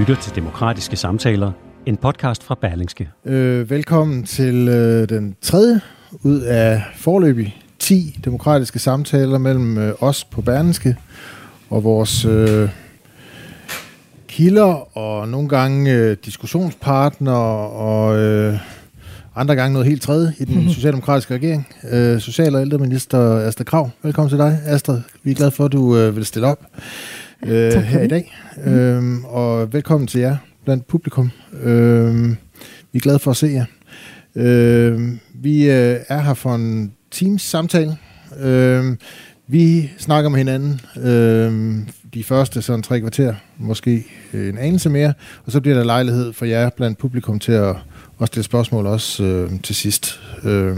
Lytter til Demokratiske Samtaler, en podcast fra Berlingske. Øh, velkommen til øh, den tredje ud af forløbig 10 demokratiske samtaler mellem øh, os på Berlingske og vores øh, kilder og nogle gange øh, diskussionspartnere og øh, andre gange noget helt tredje i den socialdemokratiske regering. Øh, Social- og ældreminister Astrid Krav. Velkommen til dig, Astrid. Vi er glade for, at du øh, vil stille op øh, Tak her i dag. Øh, og velkommen til jer blandt publikum. Øh, vi er glade for at se jer. Øh, vi øh, er her for en Teams samtale. Øh, vi snakker med hinanden øh, de første sådan tre kvarter, måske en anelse mere, og så bliver der lejlighed for jer blandt publikum til at, at stille spørgsmål også øh, til sidst. Øh,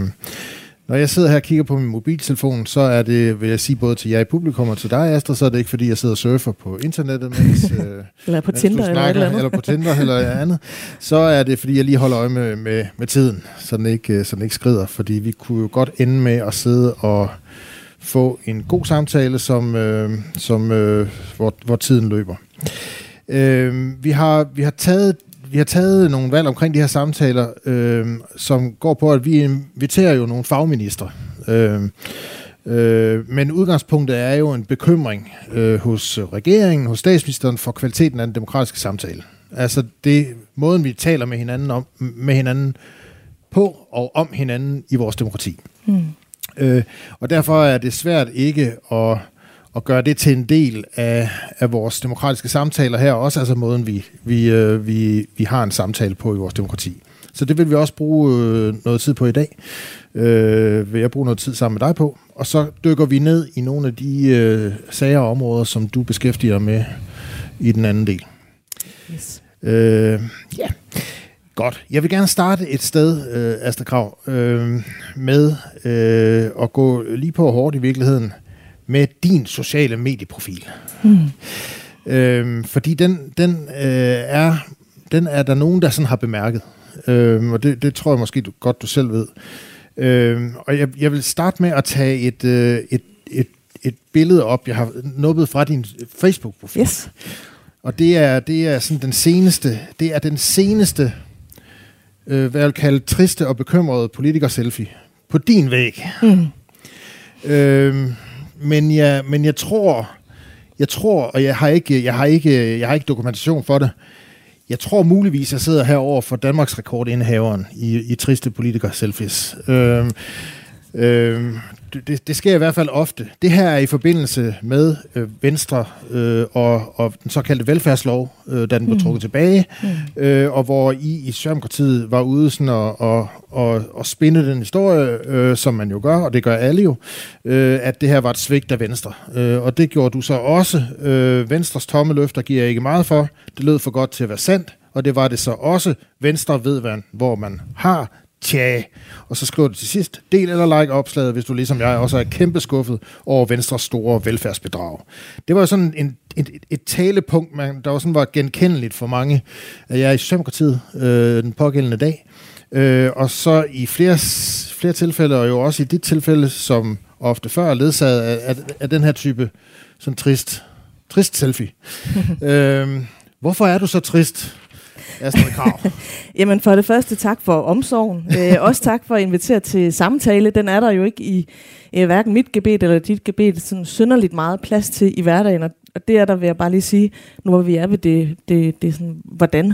når jeg sidder her og kigger på min mobiltelefon, så er det, vil jeg sige, både til jer i publikum og til dig, Astrid, så er det ikke fordi, jeg sidder og surfer på internettet, mens, øh, Eller på mens Tinder eller snakker, eller andet. eller på Tinder eller andet, så er det, fordi jeg lige holder øje med, med, med tiden, så den, ikke, øh, så den ikke skrider. Fordi vi kunne jo godt ende med at sidde og få en god samtale, som, øh, som, øh, hvor, hvor tiden løber. Øh, vi, har, vi, har taget, vi har taget nogle valg omkring de her samtaler, øh, som går på, at vi inviterer jo nogle fagministre. Øh, Øh, men udgangspunktet er jo en bekymring øh, hos regeringen, hos statsministeren for kvaliteten af den demokratiske samtale. Altså det måden vi taler med hinanden om med hinanden på og om hinanden i vores demokrati. Mm. Øh, og derfor er det svært ikke at, at gøre det til en del af, af vores demokratiske samtaler her, også altså måden vi, vi, øh, vi, vi har en samtale på i vores demokrati. Så det vil vi også bruge øh, noget tid på i dag. Øh, vil jeg bruge noget tid sammen med dig på. Og så dykker vi ned i nogle af de øh, sager og områder, som du beskæftiger med i den anden del. Yes. Øh, ja, godt. Jeg vil gerne starte et sted, øh, Astrid Krav, øh, med øh, at gå lige på hårdt i virkeligheden med din sociale medieprofil. Mm. Øh, fordi den, den, øh, er, den er der nogen, der sådan har bemærket. Øh, og det, det tror jeg måske du, godt, du selv ved. Øh, og jeg, jeg vil starte med at tage et, øh, et, et, et billede op, jeg har nubbet fra din Facebook-profil. Yes. Og det er, det er sådan den seneste, det er den seneste, øh, hvad jeg vil kalde triste og bekymrede politiker-selfie på din væg. Mm. Øh, men, jeg, men jeg tror, jeg tror, og jeg har ikke, jeg har ikke, jeg har ikke dokumentation for det. Jeg tror muligvis, jeg sidder herover for Danmarks rekordindehaveren i, i triste politikers selfies. Øh, øh, det, det sker i hvert fald ofte. Det her er i forbindelse med øh, Venstre øh, og, og den såkaldte velfærdslov, øh, da den blev Mm. trukket tilbage, Mm. øh, og hvor I i Socialdemokratiet var ude sådan og, og, og, og spinde den historie, øh, som man jo gør, og det gør alle jo, øh, at det her var et svigt af Venstre. Øh, og det gjorde du så også. Øh, Venstres tomme løfter giver jeg ikke meget for. Det lød for godt til at være sandt, og det var det så også. Venstre ved, hvor man har Tja. Og så skriver du til sidst, del eller like opslaget, hvis du ligesom jeg også er kæmpe skuffet over Venstres store velfærdsbedrag. Det var sådan en, et, et, talepunkt, man, der var sådan var genkendeligt for mange af jer i Socialdemokratiet øh, den pågældende dag. Øh, og så i flere, flere tilfælde, og jo også i dit tilfælde, som ofte før er ledsaget af, af, af den her type sådan trist, trist selfie. øh, hvorfor er du så trist, Astrid Krav? Jamen for det første tak for omsorgen. Øh, også tak for at invitere til samtale. Den er der jo ikke i øh, hverken mit gebet eller dit gebet sådan synderligt meget plads til i hverdagen. Og, og det er der, vil jeg bare lige sige, nu hvor vi er ved det, det, det sådan, hvordan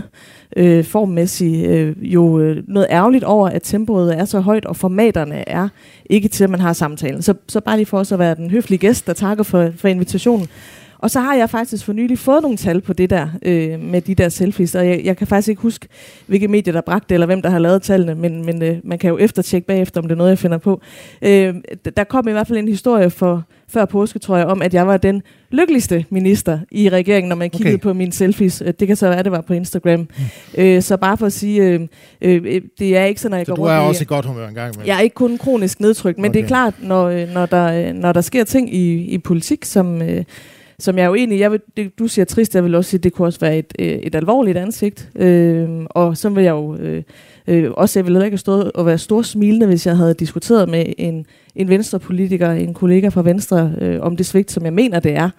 øh, formmæssigt, øh, jo øh, noget ærgerligt over, at tempoet er så højt, og formaterne er ikke til, at man har samtalen. Så, så bare lige for os at være den høflige gæst, der takker for, for invitationen. Og så har jeg faktisk for nylig fået nogle tal på det der, øh, med de der selfies, og jeg, jeg kan faktisk ikke huske, hvilke medier der bragte det, eller hvem der har lavet tallene, men, men øh, man kan jo eftertjekke bagefter, om det er noget, jeg finder på. Øh, der kom i hvert fald en historie for før påske, tror jeg, om, at jeg var den lykkeligste minister i regeringen, når man kiggede okay. på mine selfies. Øh, det kan så være, at det var på Instagram. Mm. Øh, så bare for at sige, øh, øh, det er ikke sådan, at jeg så går du rundt er i- også i godt humør en gang jeg er ikke kun kronisk nedtrykt, men okay. det er klart, når, øh, når, der, øh, når der sker ting i, i politik, som, øh, som jeg er uenig i. Jeg vil, det, du siger trist, jeg vil også sige, at det kunne også være et, øh, et alvorligt ansigt. Øh, og så vil jeg jo øh, øh, også, jeg ville heller ikke have stået og være stor smilende, hvis jeg havde diskuteret med en, en venstrepolitiker, en kollega fra Venstre, øh, om det svigt, som jeg mener, det er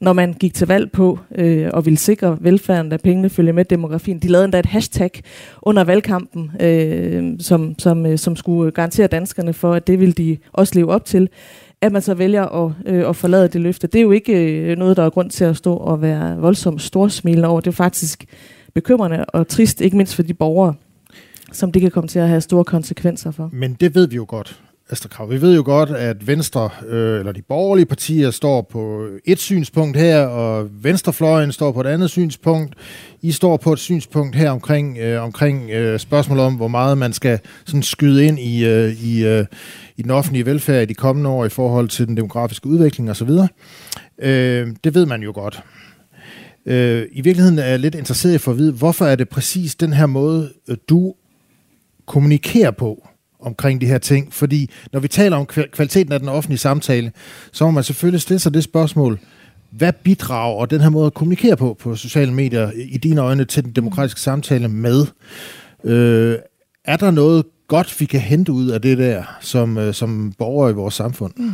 når man gik til valg på øh, og ville sikre velfærden, da pengene følger med demografien. De lavede endda et hashtag under valgkampen, øh, som, som, øh, som skulle garantere danskerne for, at det ville de også leve op til. At man så vælger at, øh, at forlade det løfte, det er jo ikke øh, noget, der er grund til at stå og være voldsomt storsmilende over. Det er faktisk bekymrende og trist, ikke mindst for de borgere, som det kan komme til at have store konsekvenser for. Men det ved vi jo godt, Astrid Krav. Vi ved jo godt, at Venstre, øh, eller de borgerlige partier, står på et synspunkt her, og Venstrefløjen står på et andet synspunkt. I står på et synspunkt her omkring, øh, omkring øh, spørgsmålet om, hvor meget man skal sådan skyde ind i, øh, i, øh, i den offentlige velfærd i de kommende år i forhold til den demografiske udvikling osv. Øh, det ved man jo godt. Øh, I virkeligheden er jeg lidt interesseret i at få at vide, hvorfor er det præcis den her måde, øh, du kommunikerer på omkring de her ting. Fordi når vi taler om kvaliteten af den offentlige samtale, så må man selvfølgelig stille sig det spørgsmål, hvad bidrager den her måde at kommunikere på på sociale medier i dine øjne til den demokratiske samtale med? Øh, er der noget godt, vi kan hente ud af det der som, øh, som borgere i vores samfund? Mm.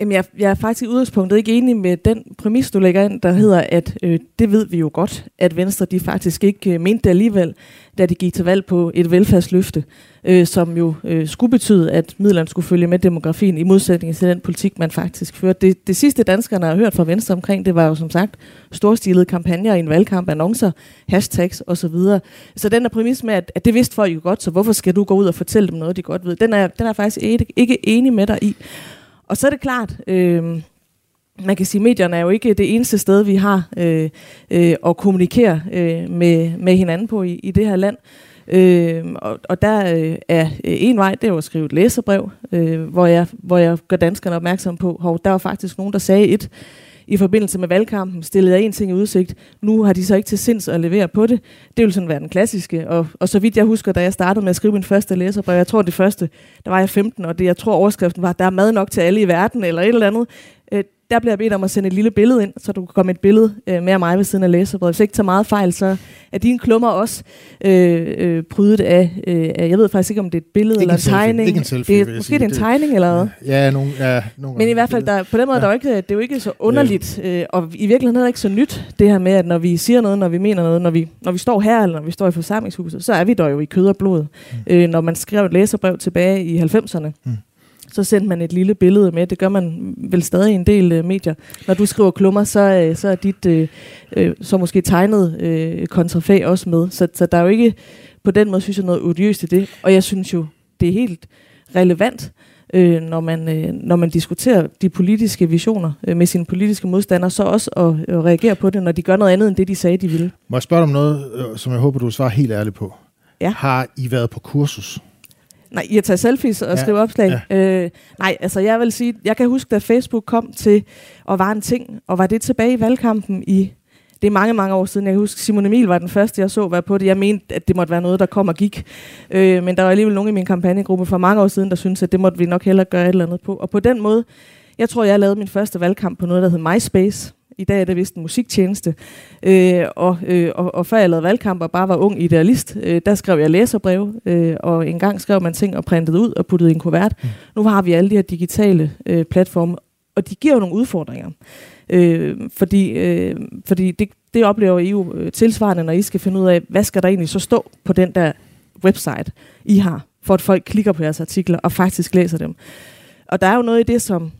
Jamen, jeg, jeg er faktisk i udgangspunktet ikke enig med den præmis, du lægger ind, der hedder, at øh, det ved vi jo godt, at Venstre de faktisk ikke øh, mente det alligevel, da de gik til valg på et velfærdsløfte, øh, som jo øh, skulle betyde, at midlerne skulle følge med demografien, i modsætning til den politik, man faktisk førte. Det, det sidste danskerne har hørt fra Venstre omkring, det var jo som sagt storstilede kampagner i en valgkamp, annoncer, hashtags osv. Så den der præmis med, at, at det vidste folk jo godt, så hvorfor skal du gå ud og fortælle dem noget, de godt ved, den er, den er faktisk ikke, ikke enig med dig i. Og så er det klart, øh, man kan sige, at medierne er jo ikke det eneste sted, vi har øh, øh, at kommunikere øh, med, med hinanden på i, i det her land. Øh, og, og der øh, er øh, en vej, det er jo at skrive et læserbrev, øh, hvor, jeg, hvor jeg gør danskerne opmærksom på, hov, der var faktisk nogen, der sagde et i forbindelse med valgkampen, stillede jeg en ting i udsigt. Nu har de så ikke til sinds at levere på det. Det vil sådan være den klassiske. Og, og så vidt jeg husker, da jeg startede med at skrive min første læserbrev, jeg tror det første, der var jeg 15, og det jeg tror overskriften var, der er mad nok til alle i verden, eller et eller andet. Øh, der bliver jeg bedt om at sende et lille billede ind, så du kan komme et billede øh, med mig ved siden af læserbrevet. Hvis jeg ikke tager meget fejl, så er dine klummer også øh, øh, prydet af, øh, af, jeg ved faktisk ikke, om det er et billede eller en selfie. tegning. Ikke en selfie, det er, måske sige. det er en tegning eller hvad. Ja, nogle, ja, nogle Men i hvert fald, der, på den måde, ja. der er ikke, det er jo ikke så underligt, øh, og i virkeligheden er det ikke så nyt, det her med, at når vi siger noget, når vi mener noget, når vi, når vi står her, eller når vi står i forsamlingshuset, så er vi der jo i kød og blod. Mm. Øh, når man skrev et læserbrev tilbage i 90'erne, Mm. Så sendte man et lille billede med. Det gør man vel stadig en del øh, medier. Når du skriver klummer, så, øh, så er dit øh, øh, så måske tegnet øh, kontrafag også med. Så, så der er jo ikke på den måde, synes jeg, noget odiøst i det. Og jeg synes jo, det er helt relevant, øh, når, man, øh, når man diskuterer de politiske visioner øh, med sine politiske modstandere, så også at øh, reagere på det, når de gør noget andet end det, de sagde, de ville. Må jeg spørge dig om noget, øh, som jeg håber, du svarer helt ærligt på? Ja. Har I været på kursus? Nej, I at tage selfies og Ja, ja, skrive opslag? Ja. Øh, nej, altså jeg vil sige, jeg kan huske, da Facebook kom til og var en ting, og var det tilbage i valgkampen i, det er mange, mange år siden. Jeg kan huske, Simon Emil var den første, jeg så være på det. Jeg mente, at det måtte være noget, der kom og gik. Øh, men der var alligevel nogen i min kampagnegruppe for mange år siden, der syntes, at det måtte vi nok hellere gøre et eller andet på. Og på den måde, jeg tror, jeg lavede min første valgkamp på noget, der hed MySpace. I dag er det vist en musiktjeneste. Øh, og, øh, og, og før jeg lavede valgkamp og bare var ung idealist, øh, der skrev jeg læserbreve, øh, og en gang skrev man ting og printede ud og puttede i en kuvert. Mm. Nu har vi alle de her digitale øh, platforme, og de giver jo nogle udfordringer. Øh, fordi øh, fordi det, det oplever I jo øh, tilsvarende, når I skal finde ud af, hvad skal der egentlig så stå på den der website, I har, for at folk klikker på jeres artikler og faktisk læser dem. Og der er jo noget i det, som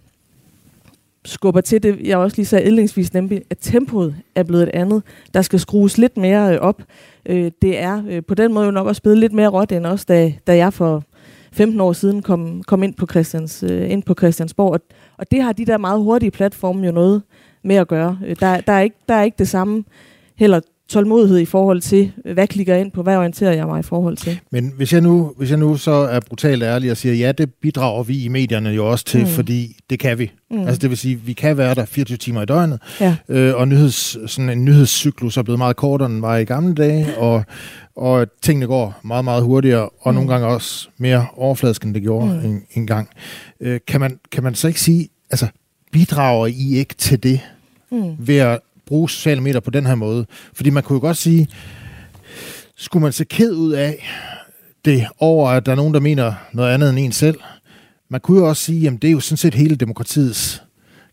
skubber til det, jeg også lige sagde indlægsvis, nemlig at tempoet er blevet et andet. Der skal skrues lidt mere øh, op. Øh, det er øh, på den måde jo nok også blevet lidt mere råt end også, da, da jeg for 15 år siden kom, kom ind, på Christians, øh, ind på Christiansborg. Og, og det har de der meget hurtige platforme jo noget med at gøre. Øh, der, der, er ikke, der er ikke det samme heller tålmodighed i forhold til, hvad klikker jeg ind på, hvad orienterer jeg mig i forhold til. Men hvis jeg nu, hvis jeg nu så er brutalt ærlig og siger, ja, det bidrager vi i medierne jo også til, mm. fordi det kan vi. Mm. Altså det vil sige, vi kan være der 24 timer i døgnet, ja. øh, og nyheds, sådan en nyhedscyklus er blevet meget kortere, end var i gamle dage, og, og tingene går meget, meget hurtigere, og mm. nogle gange også mere overfladisk, end det gjorde mm. en, en gang. Øh, kan, man, kan man så ikke sige, altså bidrager I ikke til det, mm. ved at bruge sociale medier på den her måde. Fordi man kunne jo godt sige, skulle man se ked ud af det over, at der er nogen, der mener noget andet end en selv? Man kunne jo også sige, at det er jo sådan set hele demokratiets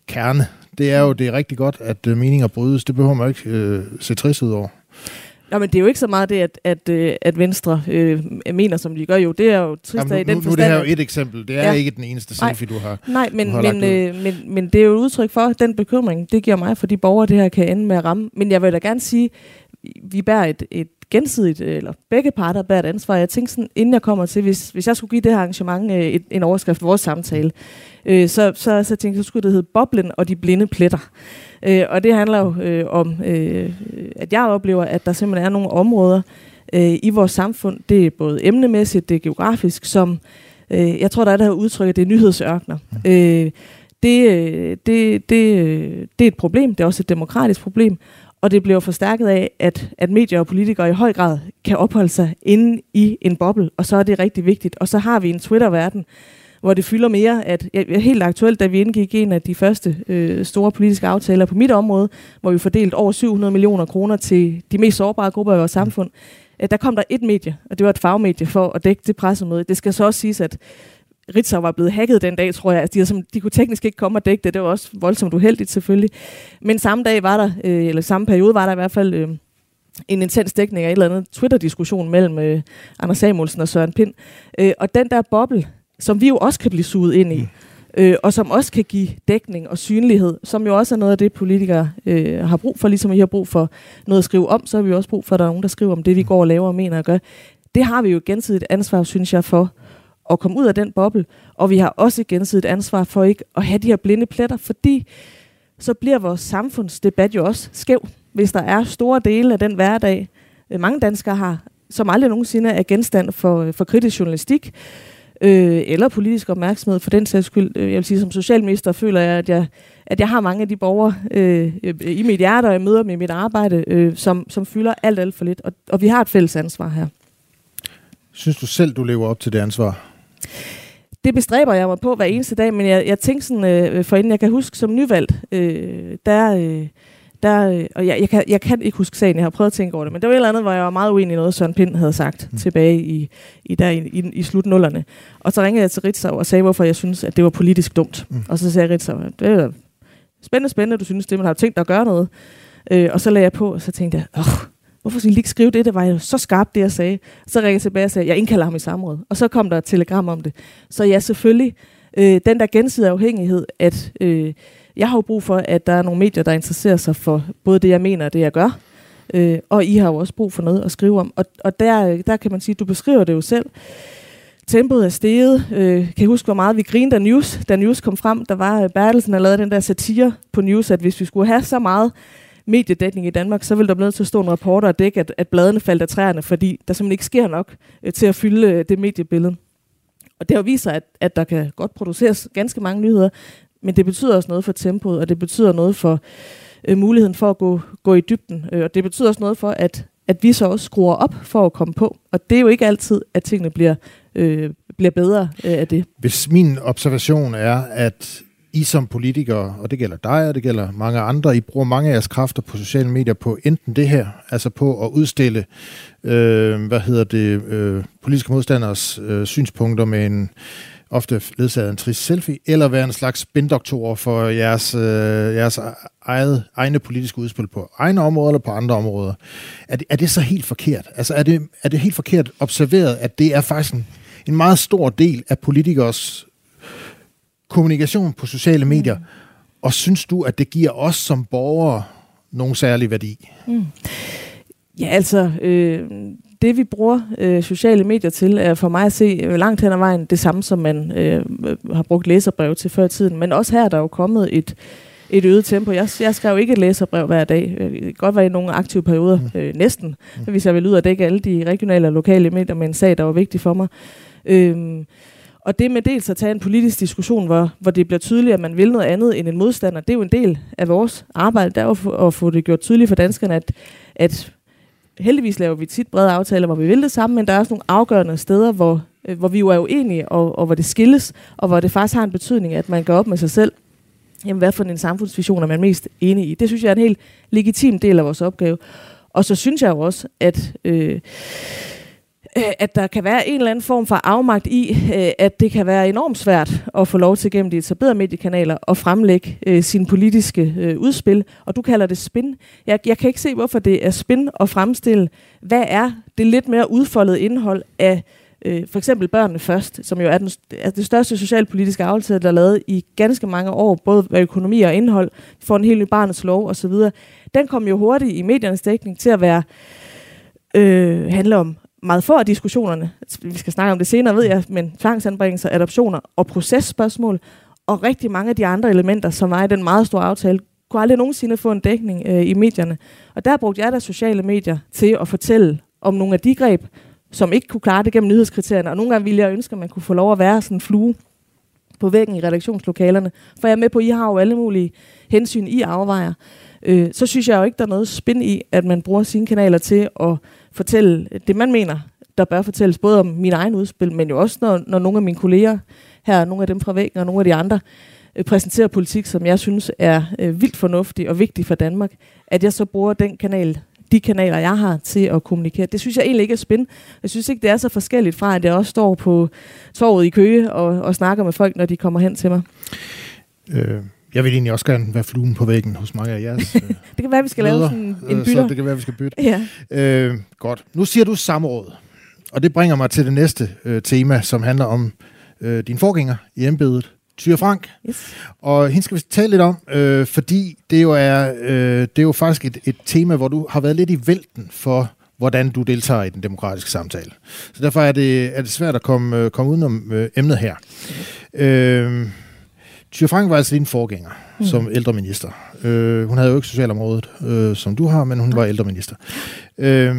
kerne. Det er jo det er rigtig godt, at øh, meninger brydes. Det behøver man ikke øh, se trist ud over. Nå, men det er jo ikke så meget det, at, at, øh, at Venstre øh, mener, som de gør. Jo, det er jo trist Jamen, nu, af i den nu, forstand. Nu er det her jo et eksempel. Det er ja. ikke den eneste selfie, du har Nej, men, har men, øh, men, men det er jo et udtryk for den bekymring, det giver mig for de borgere, det her kan ende med at ramme. Men jeg vil da gerne sige, vi bærer et, et gensidigt, eller begge parter bærer et ansvar. Jeg tænkte sådan, inden jeg kommer til, hvis, hvis jeg skulle give det her arrangement øh, et, en overskrift for vores samtale, øh, så, så, så tænkte jeg, så skulle det hedde Boblen og de blinde pletter. Øh, og det handler jo øh, om, øh, at jeg oplever, at der simpelthen er nogle områder øh, i vores samfund, det er både emnemæssigt, det er geografisk, som øh, jeg tror, der er det her udtryk, at det er nyhedsørkner. Mm. Øh, det, øh, det, det, øh, det er et problem, det er også et demokratisk problem, og det bliver forstærket af, at, at medier og politikere i høj grad kan opholde sig inde i en boble, og så er det rigtig vigtigt. Og så har vi en Twitter-verden, hvor det fylder mere, at ja, helt aktuelt, da vi indgik en af de første øh, store politiske aftaler på mit område, hvor vi fordelte over 700 millioner kroner til de mest sårbare grupper i vores samfund, øh, der kom der et medie, og det var et fagmedie for at dække det pressemøde. Det skal så også siges, at Ritzau var blevet hacket den dag, tror jeg. Altså, de, som, de kunne teknisk ikke komme og dække det. Det var også voldsomt uheldigt, selvfølgelig. Men samme dag var der, øh, eller samme periode var der i hvert fald øh, en intens dækning af et eller andet Twitter-diskussion mellem øh, Anders Samuelsen og Søren Pind. Øh, og den der boble, som vi jo også kan blive suget ind i, mm. øh, og som også kan give dækning og synlighed, som jo også er noget af det, politikere øh, har brug for, ligesom vi har brug for noget at skrive om, så har vi også brug for, at der er nogen, der skriver om det, vi går og laver og mener og gør. Det har vi jo gensidigt ansvar, synes jeg, for at komme ud af den boble, og vi har også gensidigt ansvar for ikke at have de her blinde pletter, fordi så bliver vores samfundsdebat jo også skæv, hvis der er store dele af den hverdag, øh, mange danskere har, som aldrig nogensinde er genstand for, øh, for kritisk journalistik, øh, eller politisk opmærksomhed for den sags skyld. Øh, jeg vil sige, som socialminister føler jeg, at jeg, at jeg har mange af de borgere øh, i mit hjerte, og jeg møder dem i mit arbejde, øh, som, som fylder alt, alt for lidt. Og, og vi har et fælles ansvar her. Synes du selv, du lever op til det ansvar? Det bestræber jeg mig på hver eneste dag, men jeg, jeg tænker sådan, øh, for inden jeg kan huske som nyvalgt, øh, der... Øh, der, øh, og jeg, jeg, kan, jeg kan ikke huske sagen, jeg har prøvet at tænke over det, men der var et eller andet, hvor jeg var meget uenig i noget, Søren Pind havde sagt mm. tilbage i, i, der, i, i, i slutnullerne. Og så ringede jeg til Ritzau og sagde, hvorfor jeg synes, at det var politisk dumt. Mm. Og så sagde Ritzau, det er spændende, spændende, du synes det, man har tænkt dig at gøre noget. Øh, og så lagde jeg på, og så tænkte jeg, åh, hvorfor skulle I ikke skrive det? Det var jo så skarpt, det jeg sagde. Så ringede jeg tilbage og sagde, jeg indkalder ham i samråd. Og så kom der et telegram om det. Så ja, selvfølgelig, øh, den der gensidige afhængighed, at øh, jeg har jo brug for, at der er nogle medier, der interesserer sig for både det, jeg mener og det, jeg gør. Øh, og I har jo også brug for noget at skrive om. Og, og der, der kan man sige, du beskriver det jo selv. Tempoet er steget. Øh, kan jeg huske, hvor meget vi grinede, da News, da News kom frem? Der var øh, Bertelsen, der lavede den der satire på News, at hvis vi skulle have så meget mediedækning i Danmark, så ville der blive nødt til at stå en reporter og dække, at, at bladene faldt af træerne, fordi der simpelthen ikke sker nok øh, til at fylde øh, det mediebillede. Og det har vist sig, at, at der kan godt produceres ganske mange nyheder, men det betyder også noget for tempoet, og det betyder noget for øh, muligheden for at gå, gå i dybden. Øh, og det betyder også noget for, at, at vi så også skruer op for at komme på. Og det er jo ikke altid, at tingene bliver, øh, bliver bedre øh, af det. Hvis min observation er, at i som politikere, og det gælder dig, og det gælder mange andre, I bruger mange af jeres kræfter på sociale medier på enten det her, altså på at udstille, øh, hvad hedder det, øh, politiske modstanders øh, synspunkter med en ofte ledsaget en trist selfie, eller være en slags spindoktor for jeres, øh, jeres eget, egne politiske udspil på egne områder eller på andre områder. Er det, er det så helt forkert? Altså er det, er det helt forkert observeret, at det er faktisk en, en meget stor del af politikers kommunikation på sociale medier, mm. og synes du, at det giver os som borgere nogen særlig værdi? Mm. Ja, altså, øh, det vi bruger øh, sociale medier til, er for mig at se øh, langt hen ad vejen det samme, som man øh, har brugt læserbrev til før i tiden. Men også her er der jo kommet et, et øget tempo. Jeg, jeg skrev ikke et læserbrev hver dag. Det kan godt være i nogle aktive perioder, mm. øh, næsten, mm. hvis jeg vil ud og dække alle de regionale og lokale medier med en sag, der var vigtig for mig. Øhm, og det med dels at tage en politisk diskussion, hvor, hvor det bliver tydeligt, at man vil noget andet end en modstander, det er jo en del af vores arbejde, der er at få, at få det gjort tydeligt for danskerne, at, at heldigvis laver vi tit brede aftaler, hvor vi vil det samme, men der er også nogle afgørende steder, hvor, øh, hvor vi jo er uenige, og, og hvor det skilles, og hvor det faktisk har en betydning, at man går op med sig selv. Jamen, hvad for en samfundsvision er man mest enig i? Det synes jeg er en helt legitim del af vores opgave. Og så synes jeg jo også, at... Øh, Øh, at der kan være en eller anden form for afmagt i, øh, at det kan være enormt svært at få lov til gennem de etablerede mediekanaler at fremlægge øh, sine politiske øh, udspil. Og du kalder det spin. Jeg, jeg kan ikke se, hvorfor det er spin at fremstille. Hvad er det lidt mere udfoldet indhold af for eksempel Børnene Først, som jo er, den, er det største socialpolitiske aftale, der er lavet i ganske mange år, både hvad økonomi og indhold, for en helt ny barnets lov osv. Den kom jo hurtigt i mediernes dækning til at være øh, handle om meget få af diskussionerne, vi skal snakke om det senere, ved jeg, men tvangsanbringelser, adoptioner og processpørgsmål, og rigtig mange af de andre elementer, som var i den meget store aftale, kunne aldrig nogensinde få en dækning øh, i medierne. Og der brugte jeg da sociale medier til at fortælle om nogle af de greb, som ikke kunne klare det gennem nyhedskriterierne. Og nogle gange ville jeg ønske, at man kunne få lov at være sådan en flue på væggen i redaktionslokalerne. For jeg er med på, at I har jo alle mulige hensyn, I afvejer. Øh, så synes jeg jo ikke, der er noget spin i, at man bruger sine kanaler til at fortælle det, man mener, der bør fortælles, både om min egen udspil, men jo også, når, når nogle af mine kolleger her, nogle af dem fra væggen og nogle af de andre, øh, præsenterer politik, som jeg synes er øh, vildt fornuftig og vigtig for Danmark, at jeg så bruger den kanal, de kanaler, jeg har til at kommunikere. Det synes jeg egentlig ikke er spændende. Jeg synes ikke, det er så forskelligt fra, at jeg også står på torvet i Køge og, og snakker med folk, når de kommer hen til mig. Øh, jeg vil egentlig også gerne være fluen på væggen hos mange af jeres Det kan være, vi skal møder, lave sådan en bytter. Så det kan være, vi skal bytte. Ja. Øh, godt. Nu siger du samråd. Og det bringer mig til det næste øh, tema, som handler om øh, din forgænger i embedet, Tyre Frank. Yes. Og hende skal vi tale lidt om, øh, fordi det jo er, øh, det er jo faktisk et, et tema, hvor du har været lidt i vælten for, hvordan du deltager i den demokratiske samtale. Så derfor er det, er det svært at komme, øh, komme udenom øh, emnet her. Mm. Øh, Tyre Frank var altså din forgænger mm. som ældreminister. Øh, hun havde jo ikke socialområdet, øh, som du har, men hun var ældreminister. Øh,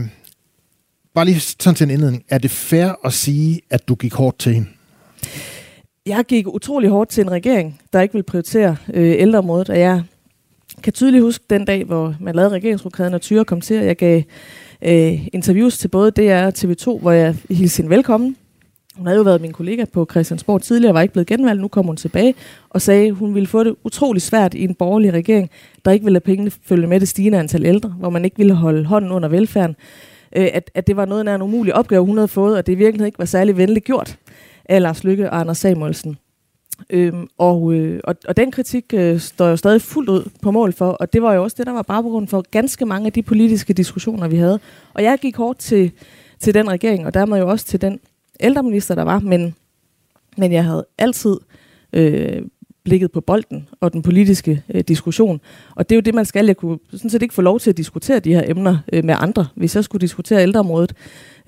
bare lige sådan til en indledning. Er det fair at sige, at du gik hårdt til hende? Jeg gik utrolig hårdt til en regering, der ikke ville prioritere øh, ældreområdet, og jeg kan tydeligt huske den dag, hvor man lavede regeringsprogrammet, og Tyre kom til, og jeg gav øh, interviews til både DR og TV2, hvor jeg hilste hende velkommen. Hun havde jo været min kollega på Christiansborg tidligere, var ikke blevet genvalgt, nu kom hun tilbage og sagde, at hun ville få det utrolig svært i en borgerlig regering, der ikke ville lade pengene følge med det stigende antal ældre, hvor man ikke ville holde hånden under velfærden. Øh, at, at det var noget af en umulig opgave, hun havde fået, og det i virkeligheden ikke var særlig venligt gjort af Lars Lykke og Anders Samuelsen. Øhm, og, øh, og, og den kritik øh, står jo stadig fuldt ud på mål for, og det var jo også det, der var baggrunden for ganske mange af de politiske diskussioner, vi havde. Og jeg gik hårdt til, til den regering, og dermed jo også til den ældreminister, der var, men, men jeg havde altid øh, blikket på bolden og den politiske øh, diskussion. Og det er jo det, man skal. Jeg kunne sådan set ikke få lov til at diskutere de her emner øh, med andre. Hvis jeg skulle diskutere ældreområdet,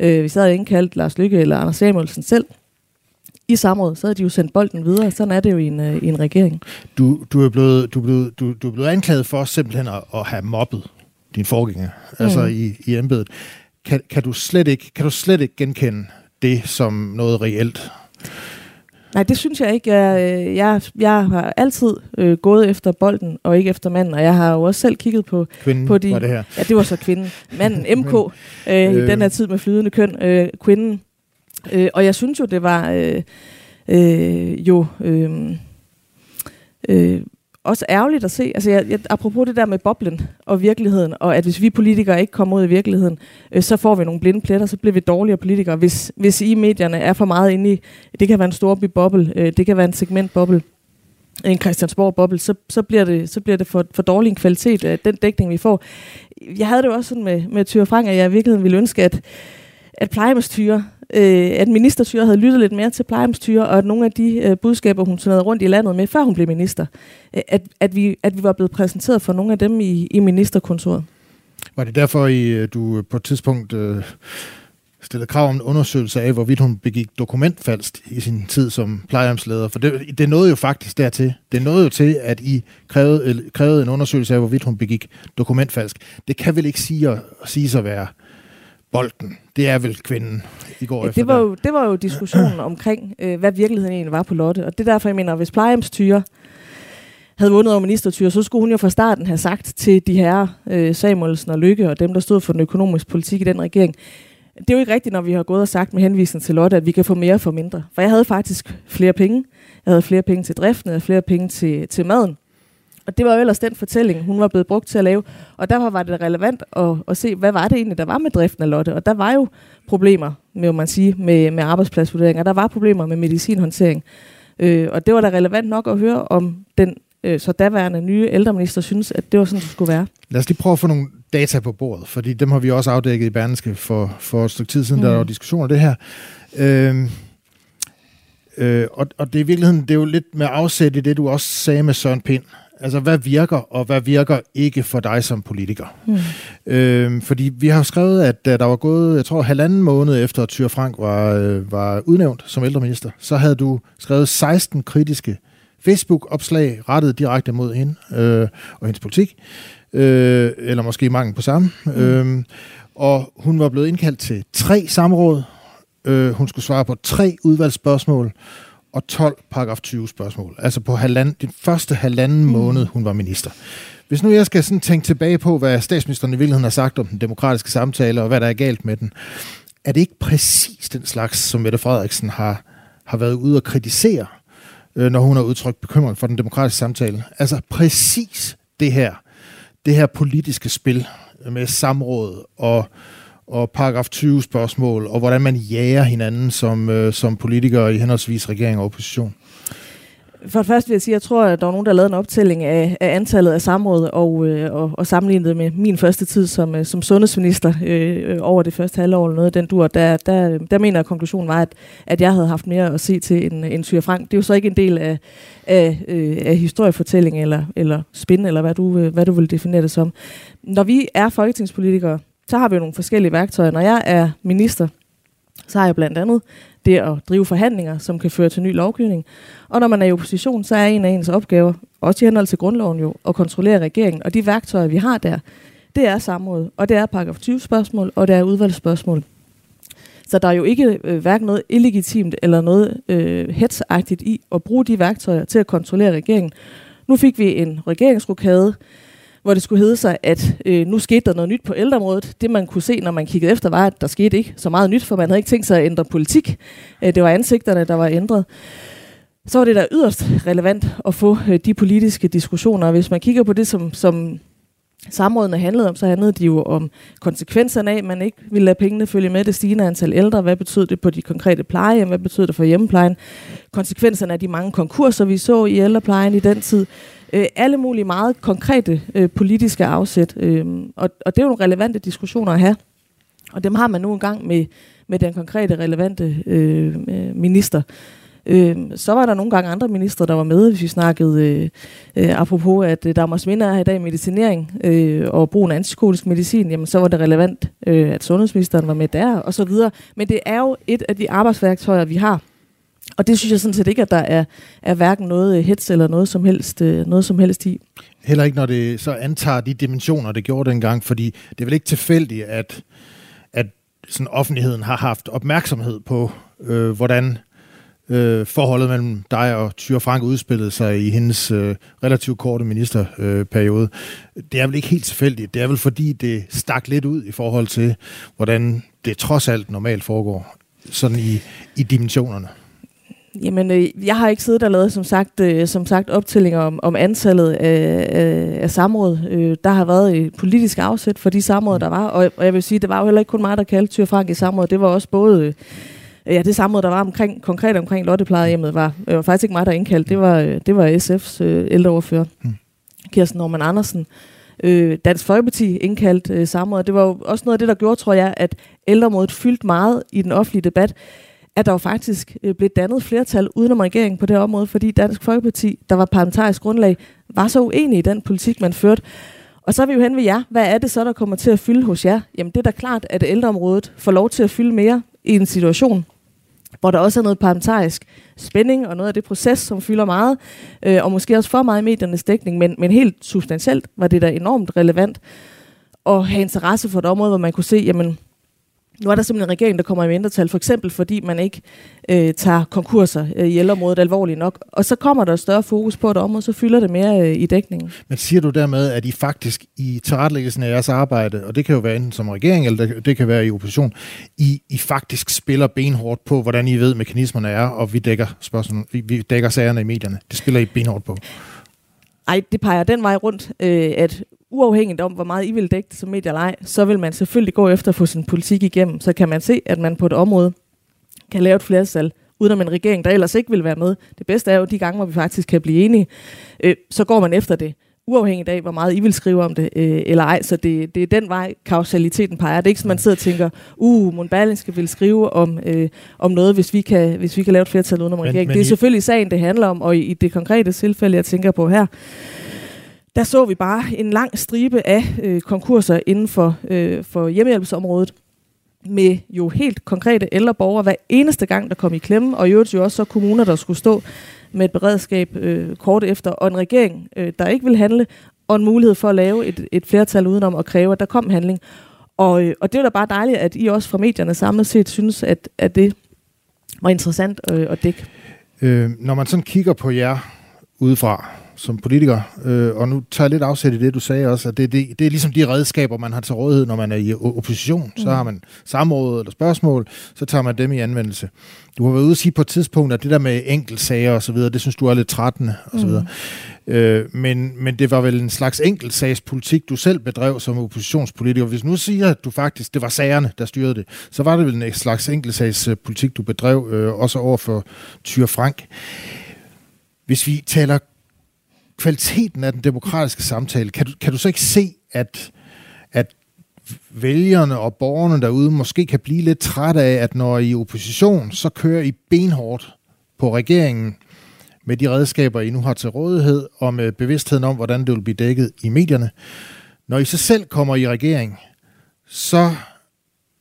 øh, hvis jeg havde indkaldt Lars Lykke eller Anders Samuelsen selv, i samråd, så havde de jo sendt bolden videre. Sådan er det jo i en, øh, i en regering. Du, du, er blevet, du, er blevet, du, du er blevet anklaget for simpelthen at, at have mobbet din forgænger, mm. altså i, i embedet. Kan, kan, du slet ikke, kan du slet ikke genkende det som noget reelt? Nej, det synes jeg ikke. Jeg, øh, jeg, jeg har altid øh, gået efter bolden, og ikke efter manden. Og jeg har jo også selv kigget på, kvinden, på de... var det her. Ja, det var så kvinden. Manden, MK, øh, øh. i den her tid med flydende køn. Øh, kvinden. Øh, og jeg synes jo, det var øh, øh, jo... Øh, øh, også ærgerligt at se. Altså, jeg, jeg, apropos det der med boblen og virkeligheden, og at hvis vi politikere ikke kommer ud i virkeligheden, øh, så får vi nogle blinde pletter, så bliver vi dårligere politikere. Hvis, hvis I medierne er for meget inde i, det kan være en stor boble, øh, det kan være en segmentboble, en Christiansborg-boble, så, så, bliver det, så bliver det for, for dårlig en kvalitet af den dækning, vi får. Jeg havde det jo også sådan med, med Tyre Frank, at jeg i virkeligheden ville ønske, at, at plejehjemstyre øh, at ministerstyret havde lyttet lidt mere til plejehjemstyre, og at nogle af de øh, budskaber, hun turnerede rundt i landet med, før hun blev minister, øh, at, at, vi, at vi var blevet præsenteret for nogle af dem i, i ministerkontoret. Var det derfor, I, øh, du øh, på et tidspunkt øh, stillede krav om en undersøgelse af, hvorvidt hun begik dokumentfalsk i sin tid som plejehjemsleder. For det, det nåede jo faktisk dertil. Det nåede jo til, at I krævede, krævede en undersøgelse af, hvorvidt hun begik dokumentfalsk. Det kan vel ikke sige, at, sige at være bolden. Det er vel kvinden i går ja, efter det var, jo, det var jo diskussionen omkring, øh, hvad virkeligheden egentlig var på Lotte. Og det er derfor, jeg mener, hvis plejehjemstyre havde vundet over ministertyre, så skulle hun jo fra starten have sagt til de her øh, Samuelsen og Lykke og dem, der stod for den økonomiske politik i den regering, det er jo ikke rigtigt, når vi har gået og sagt med henvisning til Lotte, at vi kan få mere for mindre. For jeg havde faktisk flere penge. Jeg havde flere penge til driften, jeg havde flere penge til, til maden. Og det var jo ellers den fortælling, hun var blevet brugt til at lave. Og derfor var det relevant at, at se, hvad var det egentlig, der var med driften af Lotte. Og der var jo problemer, må man sige, med, med arbejdspladsvurderinger. Der var problemer med medicinhåndtering. Øh, og det var da relevant nok at høre, om den øh, så daværende nye ældreminister synes, at det var sådan, det skulle være. Lad os lige prøve at få nogle data på bordet, fordi dem har vi også afdækket i Berneske for, for et stykke tid siden, mm. der var diskussion af det her. Øh, øh, og, og det er i virkeligheden, det er jo lidt med afsæt i det, du også sagde med Søren Pind. Altså, hvad virker, og hvad virker ikke for dig som politiker? Mm. Øh, fordi vi har skrevet, at da der var gået, jeg tror, halvanden måned efter, at Tyre Frank var, øh, var udnævnt som ældreminister, så havde du skrevet 16 kritiske Facebook-opslag rettet direkte mod hende øh, og hendes politik, øh, eller måske mangel på samme. Mm. Øh, og hun var blevet indkaldt til tre samråd. Øh, hun skulle svare på tre udvalgsspørgsmål og 12 paragraf 20 spørgsmål. Altså på halvanden, den første halvanden mm. måned, hun var minister. Hvis nu jeg skal sådan tænke tilbage på, hvad statsministeren i virkeligheden har sagt om den demokratiske samtale, og hvad der er galt med den, er det ikke præcis den slags, som Mette Frederiksen har, har været ude og kritisere øh, når hun har udtrykt bekymring for den demokratiske samtale. Altså præcis det her, det her politiske spil med samråd og, og paragraf 20 spørgsmål, og hvordan man jager hinanden som, øh, som politikere i henholdsvis regering og opposition. For det første vil jeg sige, at jeg tror, at der var nogen, der lavede en optælling af, af antallet af samråd og, øh, og, og sammenlignet med min første tid som, øh, som sundhedsminister øh, øh over det første halvår eller noget den dur. Der, der, der mener jeg, at konklusionen var, at, at jeg havde haft mere at se til end, end Tyre Frank. Det er jo så ikke en del af, af, øh, af historiefortælling eller, eller spin, eller hvad du, øh, hvad du vil definere det som. Når vi er folketingspolitikere, så har vi jo nogle forskellige værktøjer. Når jeg er minister, så har jeg blandt andet det at drive forhandlinger, som kan føre til ny lovgivning. Og når man er i opposition, så er en af ens opgaver, også i henhold til grundloven jo, at kontrollere regeringen. Og de værktøjer, vi har der, det er samråd, og det er paragraf 20 spørgsmål, og det er udvalgsspørgsmål. Så der er jo ikke øh, hverken noget illegitimt eller noget øh, hetsagtigt i at bruge de værktøjer til at kontrollere regeringen. Nu fik vi en regeringsrokade, hvor det skulle hedde sig, at øh, nu skete der noget nyt på ældreområdet. Det man kunne se, når man kiggede efter, var, at der skete ikke så meget nyt, for man havde ikke tænkt sig at ændre politik. Øh, det var ansigterne, der var ændret. Så var det da yderst relevant at få øh, de politiske diskussioner. Hvis man kigger på det, som, som samrådene handlede om, så handlede de jo om konsekvenserne af, at man ikke ville lade pengene følge med det stigende antal ældre. Hvad betød det på de konkrete plejehjem? Hvad betød det for hjemmeplejen? Konsekvenserne af de mange konkurser, vi så i ældreplejen i den tid. Øh, alle mulige meget konkrete øh, politiske afsæt. Øh, og, og det er jo nogle relevante diskussioner at have. Og dem har man nu engang med, med den konkrete relevante øh, minister. Øh, så var der nogle gange andre ministre, der var med, hvis vi snakkede, øh, øh, apropos at øh, der måske minde her i dag medicinering øh, og brugen af antipsykotisk medicin, jamen så var det relevant, øh, at sundhedsministeren var med der, og så videre. Men det er jo et af de arbejdsværktøjer, vi har. Og det synes jeg sådan set ikke, at der er, er hverken noget øh, hets eller noget som, helst, øh, noget som helst i. Heller ikke, når det så antager de dimensioner, det gjorde dengang, fordi det er vel ikke tilfældigt, at, at sådan offentligheden har haft opmærksomhed på, øh, hvordan øh, forholdet mellem dig og Tyre Frank udspillede sig i hendes øh, relativt korte ministerperiode. Øh, det er vel ikke helt tilfældigt. Det er vel fordi, det stak lidt ud i forhold til, hvordan det trods alt normalt foregår, sådan i, i dimensionerne. Jamen, øh, jeg har ikke siddet og lavet, som sagt, øh, som sagt optællinger om, om antallet af, af, af samråd. Øh, der har været et politisk afsæt for de samråd, der var, og, og jeg vil sige, det var jo heller ikke kun mig, der kaldte Tyre Frank i samråd. Det var også både... Øh, ja, det samråd, der var omkring, konkret omkring Lotteplejehjemmet, var, øh, var faktisk ikke mig, der indkaldte. Det var, øh, det var SF's øh, ældreordfører, mm. Kirsten Norman Andersen. Øh, Dansk Folkeparti indkaldt øh, samråd. Det var jo også noget af det, der gjorde, tror jeg, at ældreområdet fyldte meget i den offentlige debat at der jo faktisk øh, blev dannet flertal udenom regeringen på det område, fordi Dansk Folkeparti, der var parlamentarisk grundlag, var så uenige i den politik, man førte. Og så er vi jo hen ved jer. Hvad er det så, der kommer til at fylde hos jer? Jamen det er da klart, at ældreområdet får lov til at fylde mere i en situation, hvor der også er noget parlamentarisk spænding og noget af det proces, som fylder meget, øh, og måske også for meget i mediernes dækning, men, men helt substantielt var det da enormt relevant at have interesse for et område, hvor man kunne se, jamen, nu er der simpelthen en regering, der kommer i mindretal, for eksempel fordi man ikke øh, tager konkurser øh, i ældreområdet alvorligt nok. Og så kommer der større fokus på et område, så fylder det mere øh, i dækningen. Men siger du dermed, at I faktisk i tilrettelæggelsen af jeres arbejde, og det kan jo være enten som regering, eller det, det kan være i opposition, I, I faktisk spiller benhårdt på, hvordan I ved, mekanismerne er, og vi dækker, spørgsmål, vi, vi dækker sagerne i medierne. Det spiller I benhårdt på. Ej, det peger den vej rundt, øh, at uafhængigt om, hvor meget I vil dække det som medier eller ej, så vil man selvfølgelig gå efter at få sin politik igennem. Så kan man se, at man på et område kan lave et flertal, uden om en regering, der ellers ikke vil være med. Det bedste er jo de gange, hvor vi faktisk kan blive enige. Øh, så går man efter det, uafhængigt af, hvor meget I vil skrive om det øh, eller ej. Så det, det er den vej, kausaliteten peger. Det er ikke, som man sidder og tænker, uh, Mon Berlingske vil skrive om, øh, om noget, hvis vi, kan, hvis vi kan lave et flertal uden om regeringen. Men det er I... selvfølgelig sagen, det handler om, og i, i det konkrete tilfælde, jeg tænker på her, der så vi bare en lang stribe af øh, konkurser inden for, øh, for hjemmehjælpsområdet med jo helt konkrete ældre borgere hver eneste gang, der kom i klemme, og i øvrigt jo også så kommuner, der skulle stå med et beredskab øh, kort efter, og en regering, øh, der ikke vil handle, og en mulighed for at lave et, et flertal udenom og kræve, at der kom handling. Og, øh, og det er da bare dejligt, at I også fra medierne samlet set synes, at, at det var interessant øh, at dække. Øh, når man sådan kigger på jer udefra, som politiker, øh, og nu tager jeg lidt afsæt i det, du sagde også, at det, det, det er ligesom de redskaber, man har til rådighed, når man er i opposition. Mm. Så har man samråd eller spørgsmål, så tager man dem i anvendelse. Du har været ude at sige på et tidspunkt, at det der med enkeltsager og så videre, det synes du er lidt trættende og så videre. Mm. Øh, men, men det var vel en slags enkeltsagspolitik, du selv bedrev som oppositionspolitiker. Hvis nu siger, at du faktisk, det var sagerne, der styrede det, så var det vel en slags enkeltsagspolitik, du bedrev, øh, også over for Tyre Frank. Hvis vi taler kvaliteten af den demokratiske samtale, kan du, kan du så ikke se, at, at vælgerne og borgerne derude måske kan blive lidt trætte af, at når I er i opposition, så kører I benhårdt på regeringen med de redskaber, I nu har til rådighed, og med bevidstheden om, hvordan det vil blive dækket i medierne. Når I så selv kommer i regering, så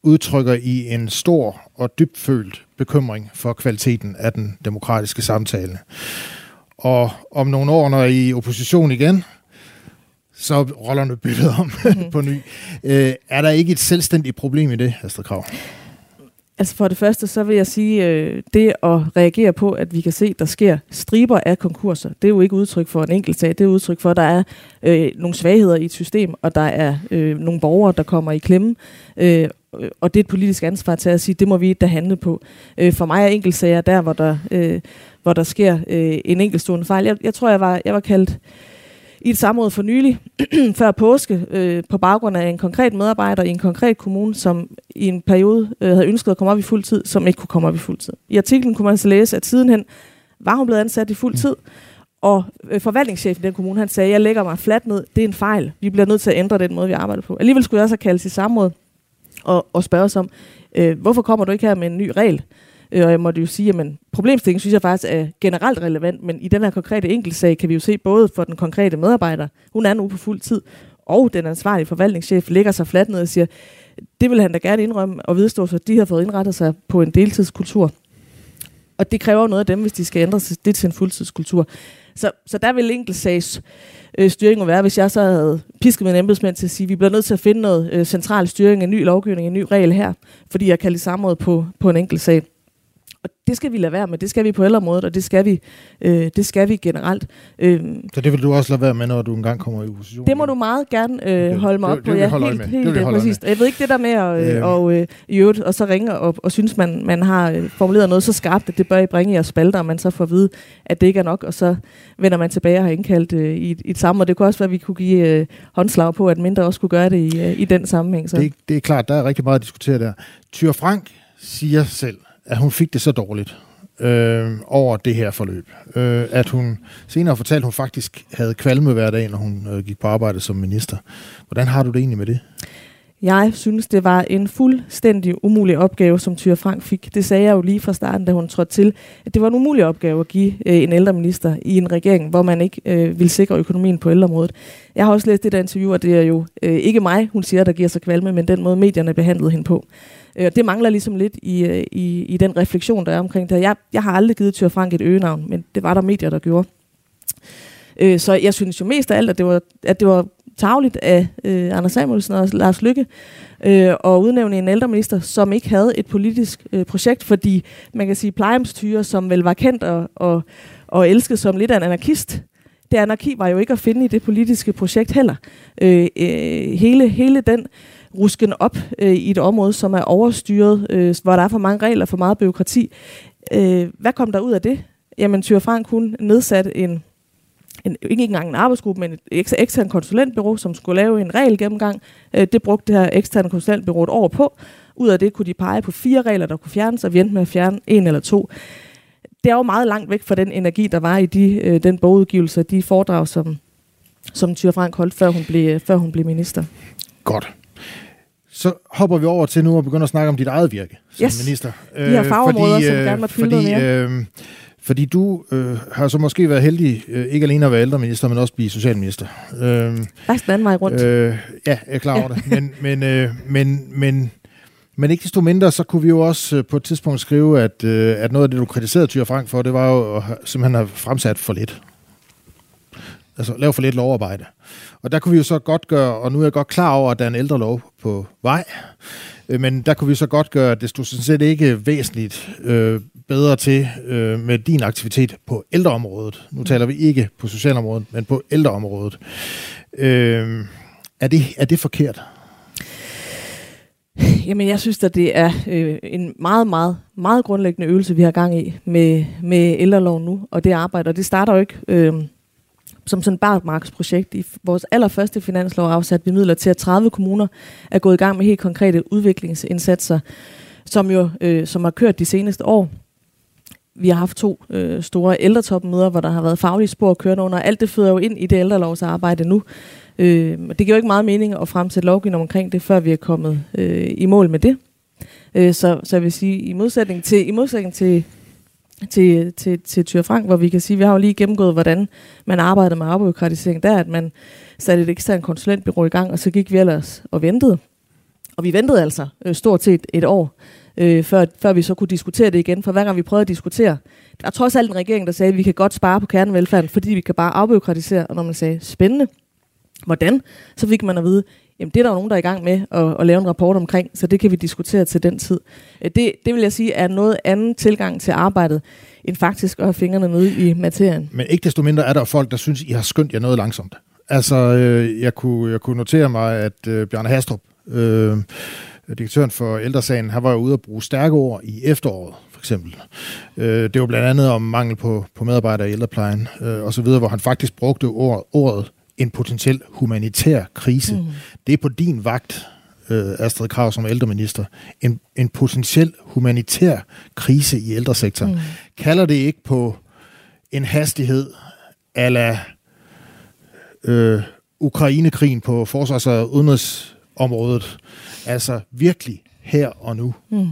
udtrykker I en stor og dybfølt bekymring for kvaliteten af den demokratiske samtale. Og om nogle år, når I er i opposition igen, så rollerne byttet om mm. på ny. Øh, er der ikke et selvstændigt problem i det, Astrid Krav? Altså for det første, så vil jeg sige, øh, det at reagere på, at vi kan se, der sker striber af konkurser, det er jo ikke udtryk for en enkelt sag, det er udtryk for, at der er øh, nogle svagheder i et system, og der er øh, nogle borgere, der kommer i klemme, øh, og det er et politisk ansvar til at sige, det må vi da handle på. Øh, for mig er enkeltsager der, hvor der, øh, hvor der sker øh, en enkeltstående fejl. Jeg, jeg tror, jeg var, jeg var kaldt i et samråd for nylig, før påske, øh, på baggrund af en konkret medarbejder i en konkret kommune, som i en periode øh, havde ønsket at komme op i fuld tid, som ikke kunne komme op i fuld tid. I artiklen kunne man så læse, at sidenhen var hun blevet ansat i fuld tid, og øh, forvaltningschefen i den kommune, han sagde, jeg lægger mig fladt ned, det er en fejl. Vi bliver nødt til at ændre den måde, vi arbejder på. Alligevel skulle jeg have kaldt i samråd og, og spørge os om, øh, hvorfor kommer du ikke her med en ny regel? Øh, og jeg måtte jo sige, at problemstillingen synes jeg faktisk er generelt relevant, men i den her konkrete enkeltsag kan vi jo se både for den konkrete medarbejder, hun er nu på fuld tid, og den ansvarlige forvaltningschef ligger sig fladt ned og siger, det vil han da gerne indrømme og vedstå, så de har fået indrettet sig på en deltidskultur. Og det kræver noget af dem, hvis de skal ændre det til en fuldtidskultur. Så, så der vil enkeltsags øh, styring være, hvis jeg så havde pisket min embedsmænd til at sige, at vi bliver nødt til at finde noget øh, central styring, en ny lovgivning, en ny regel her, fordi jeg kan lide samråd på, på en enkelt sag. Og det skal vi lade være med. Det skal vi på ældreområdet, og det skal vi, øh, det skal vi generelt. Øh, så det vil du også lade være med, når du engang kommer i opposition? Det må du meget gerne øh, holde mig op det, på. Det, det ja, helt, helt, helt præcis. Jeg ved ikke det der med at øh, og, øh, i øvrigt, og så ringe og, og synes, man, man har øh, formuleret noget så skarpt, at det bør I bringe jeres spalter, og man så får at vide, at det ikke er nok, og så vender man tilbage og har indkaldt øh, i, i et samme. Og det kunne også være, at vi kunne give øh, håndslag på, at mindre også kunne gøre det i, øh, i den sammenhæng. Så. Det, det er klart, der er rigtig meget at diskutere der. Tyr Frank siger selv, at hun fik det så dårligt øh, over det her forløb. Øh, at hun senere fortalte, at hun faktisk havde kvalme hver dag, når hun øh, gik på arbejde som minister. Hvordan har du det egentlig med det? Jeg synes, det var en fuldstændig umulig opgave, som Tyre Frank fik. Det sagde jeg jo lige fra starten, da hun trådte til, at det var en umulig opgave at give øh, en ældreminister i en regering, hvor man ikke øh, vil sikre økonomien på ældreområdet. Jeg har også læst det der interview, og det er jo øh, ikke mig, hun siger, der giver sig kvalme, men den måde, medierne behandlede hende på. Øh, det mangler ligesom lidt i, øh, i, i den refleksion, der er omkring det. Jeg, jeg har aldrig givet Tyre Frank et øgenavn, men det var der medier, der gjorde. Øh, så jeg synes jo mest af alt, at det var, at det var tagligt af øh, Anders Samuelsen og Lars Lykke øh, og udnævne en ældreminister, som ikke havde et politisk øh, projekt, fordi man kan sige plejehjemstyre, som vel var kendt og, og, og elsket som lidt af en anarkist, det anarki var jo ikke at finde i det politiske projekt heller. Øh, øh, hele, hele den rusken op øh, i et område, som er overstyret, øh, hvor der er for mange regler, for meget byråkrati. Øh, hvad kom der ud af det? Jamen, Thyre Frank, hun nedsatte en en, ikke engang en arbejdsgruppe, men et ekstern konsulentbyrå, som skulle lave en regel gennemgang. Øh, det brugte det her eksterne konsulentbyrå et år på. Ud af det kunne de pege på fire regler, der kunne fjernes, og vi endte med at fjerne en eller to. Det er jo meget langt væk fra den energi, der var i de, øh, den bogudgivelse, de foredrag, som, som Tyre Frank holdt, før hun, blev, før hun blev minister. Godt. Så hopper vi over til nu at begynde at snakke om dit eget virke som Yes. minister. De her Øh, fagområder, fordi, som gerne måtte fylde fordi, noget øh, fordi du øh, har så måske været heldig, øh, ikke alene at være ældreminister, men også blive socialminister. Øh, Faktisk den anden vej rundt. Øh, ja, jeg er klar over det. Men, men, øh, men, men, men ikke desto mindre, så kunne vi jo også øh, på et tidspunkt skrive, at, øh, at noget af det, du kritiserede Tyre Frank for, det var jo at simpelthen have fremsat for lidt. Altså lave for lidt lovarbejde. Og der kunne vi jo så godt gøre, og nu er jeg godt klar over, at der er en ældrelov på vej, øh, men der kunne vi så godt gøre, at det stod sådan set ikke væsentligt øh, bedre til øh, med din aktivitet på ældreområdet. Nu taler vi ikke på socialområdet, men på ældreområdet. Øh, er, det, er det forkert? Jamen, jeg synes, at det er øh, en meget, meget, meget grundlæggende øvelse, vi har gang i med, med ældreloven nu, og det arbejde. Og det starter jo ikke øh, som sådan et barmarksprojekt. I vores allerførste finanslov afsatte vi midler til, at 30 kommuner er gået i gang med helt konkrete udviklingsindsatser, som jo øh, som har kørt de seneste år. Vi har haft to øh, store ældretopmøder, hvor der har været faglige spor kørende under. Alt det føder jo ind i det ældrelovsarbejde nu. Øh, det giver jo ikke meget mening at fremsætte lovgivning omkring det, før vi er kommet øh, i mål med det. Øh, så, så jeg vil sige, i modsætning til, i modsætning til, til, til, til Tyre Frank, hvor vi kan sige, vi har jo lige gennemgået, hvordan man arbejder med afbyråkratisering, der at man satte et eksternt konsulentbyrå i gang, og så gik vi ellers og ventede. Og vi ventede altså øh, stort set et år, øh, før, før vi så kunne diskutere det igen. For hver gang vi prøvede at diskutere, der er trods alt en regering, der sagde, at vi kan godt spare på kernevelfærden, fordi vi kan bare afbyråkratisere. Og når man sagde, spændende, hvordan, så fik man at vide, jamen det er der jo nogen, der er i gang med at, at lave en rapport omkring, så det kan vi diskutere til den tid. Øh, det, det vil jeg sige er noget anden tilgang til arbejdet, end faktisk at have fingrene nede i materien. Men ikke desto mindre er der folk, der synes, I har skyndt jer noget langsomt. Altså, øh, jeg, kunne, jeg kunne notere mig, at øh, Bjarne Hastrup, øh, direktøren for ældresagen, han var jo ude at bruge stærke ord i efteråret, for eksempel. Øh, det var blandt andet om mangel på, på medarbejdere i ældreplejen, øh, og så videre, hvor han faktisk brugte ordet, ordet en potentiel humanitær krise. Mm. Det er på din vagt, øh, Astrid Krav som ældreminister, en, en potentiel humanitær krise i ældresektoren. Mm. Kalder det ikke på en hastighed ala øh, Ukrainekrigen på forsvars- og udenrigsområdet. Altså virkelig her og nu. Mm.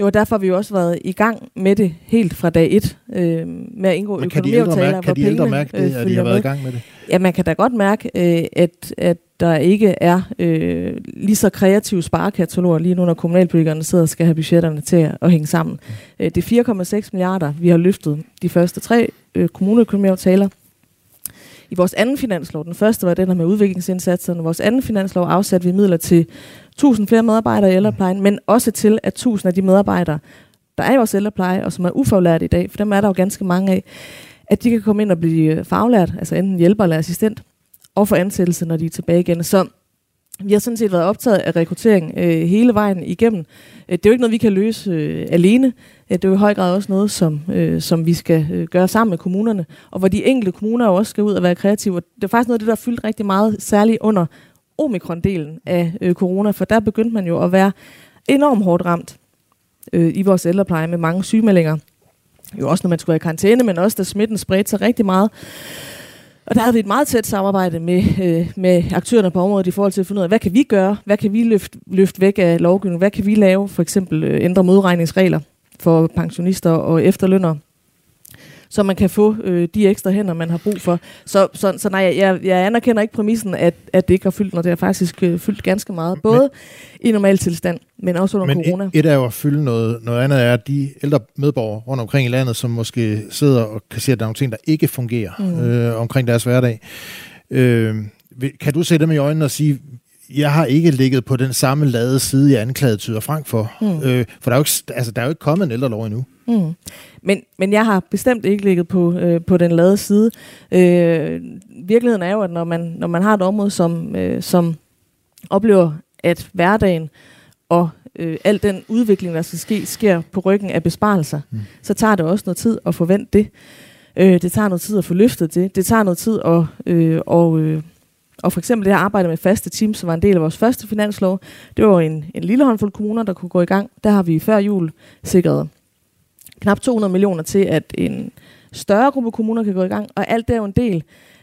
Jo, og derfor har vi jo også været i gang med det helt fra dag et, øh, med at indgå Men kan de ældre økonomiaftaler, mærke, hvor kan de ældre mærke det, øh, at de har været i med. gang med det? Ja, man kan da godt mærke, øh, at, at der ikke er øh, lige så kreative sparekataloger lige nu, når kommunalpolitikerne sidder og skal have budgetterne til at, hænge sammen. Øh, det er 4,6 milliarder, vi har løftet de første tre øh, kommuneøkonomiaftaler. I vores anden finanslov, den første var den her med udviklingsindsatserne, vores anden finanslov afsatte vi midler til 1000 flere medarbejdere i ældreplejen, men også til, at 1000 af de medarbejdere, der er i vores ældrepleje, og som er ufaglærte i dag, for dem er der jo ganske mange af, at de kan komme ind og blive faglært, altså enten hjælper eller assistent, og få ansættelse, når de er tilbage igen. Så vi har sådan set været optaget af rekruttering øh, hele vejen igennem. Øh, det er jo ikke noget, vi kan løse øh, alene. Øh, det er jo i høj grad også noget, som, øh, som vi skal øh, gøre sammen med kommunerne, og hvor de enkelte kommuner jo også skal ud og være kreative. Det er faktisk noget af det, der har fyldt rigtig meget, særligt under omikron-delen af øh, corona, for der begyndte man jo at være enormt hårdt ramt øh, i vores ældrepleje med mange sygemeldinger. Jo også når man skulle være i karantæne, men også da smitten spredte sig rigtig meget. Og der havde vi et meget tæt samarbejde med, øh, med aktørerne på området i forhold til at finde ud af, hvad kan vi gøre? Hvad kan vi løfte, løfte væk af lovgivningen? Hvad kan vi lave? For eksempel øh, ændre modregningsregler for pensionister og efterlønnere så man kan få øh, de ekstra hænder, man har brug for. Så, så, så nej, jeg, jeg anerkender ikke præmissen, at, at det ikke har fyldt, når det har faktisk øh, fyldt ganske meget. Både men, i normal tilstand, men også under men corona. Et, et er jo at fylde noget, noget andet er, de ældre medborgere rundt omkring i landet, som måske sidder og kan se, at der er nogle ting, der ikke fungerer mm. øh, omkring deres hverdag. Øh, kan du se dem i øjnene og sige, jeg har ikke ligget på den samme lade side, jeg anklagede Tyder Frank for. Mm. Øh, for der er, jo ikke, altså, der er jo ikke kommet en ældrelov endnu. Mm. Men, men jeg har bestemt ikke ligget på, øh, på den lade side. Øh, virkeligheden er jo, at når man, når man har et område, som, øh, som oplever, at hverdagen og øh, al den udvikling, der skal ske, sker på ryggen af besparelser, mm. så tager det også noget tid at forvente det. Øh, det tager noget tid at få løftet det. Det tager noget tid at, øh, og, øh, og for eksempel det her arbejde med faste teams, som var en del af vores første finanslov, det var en, en lille håndfuld kommuner, der kunne gå i gang. Der har vi før jul sikret knap 200 millioner til, at en større gruppe kommuner kan gå i gang, og alt det er jo en del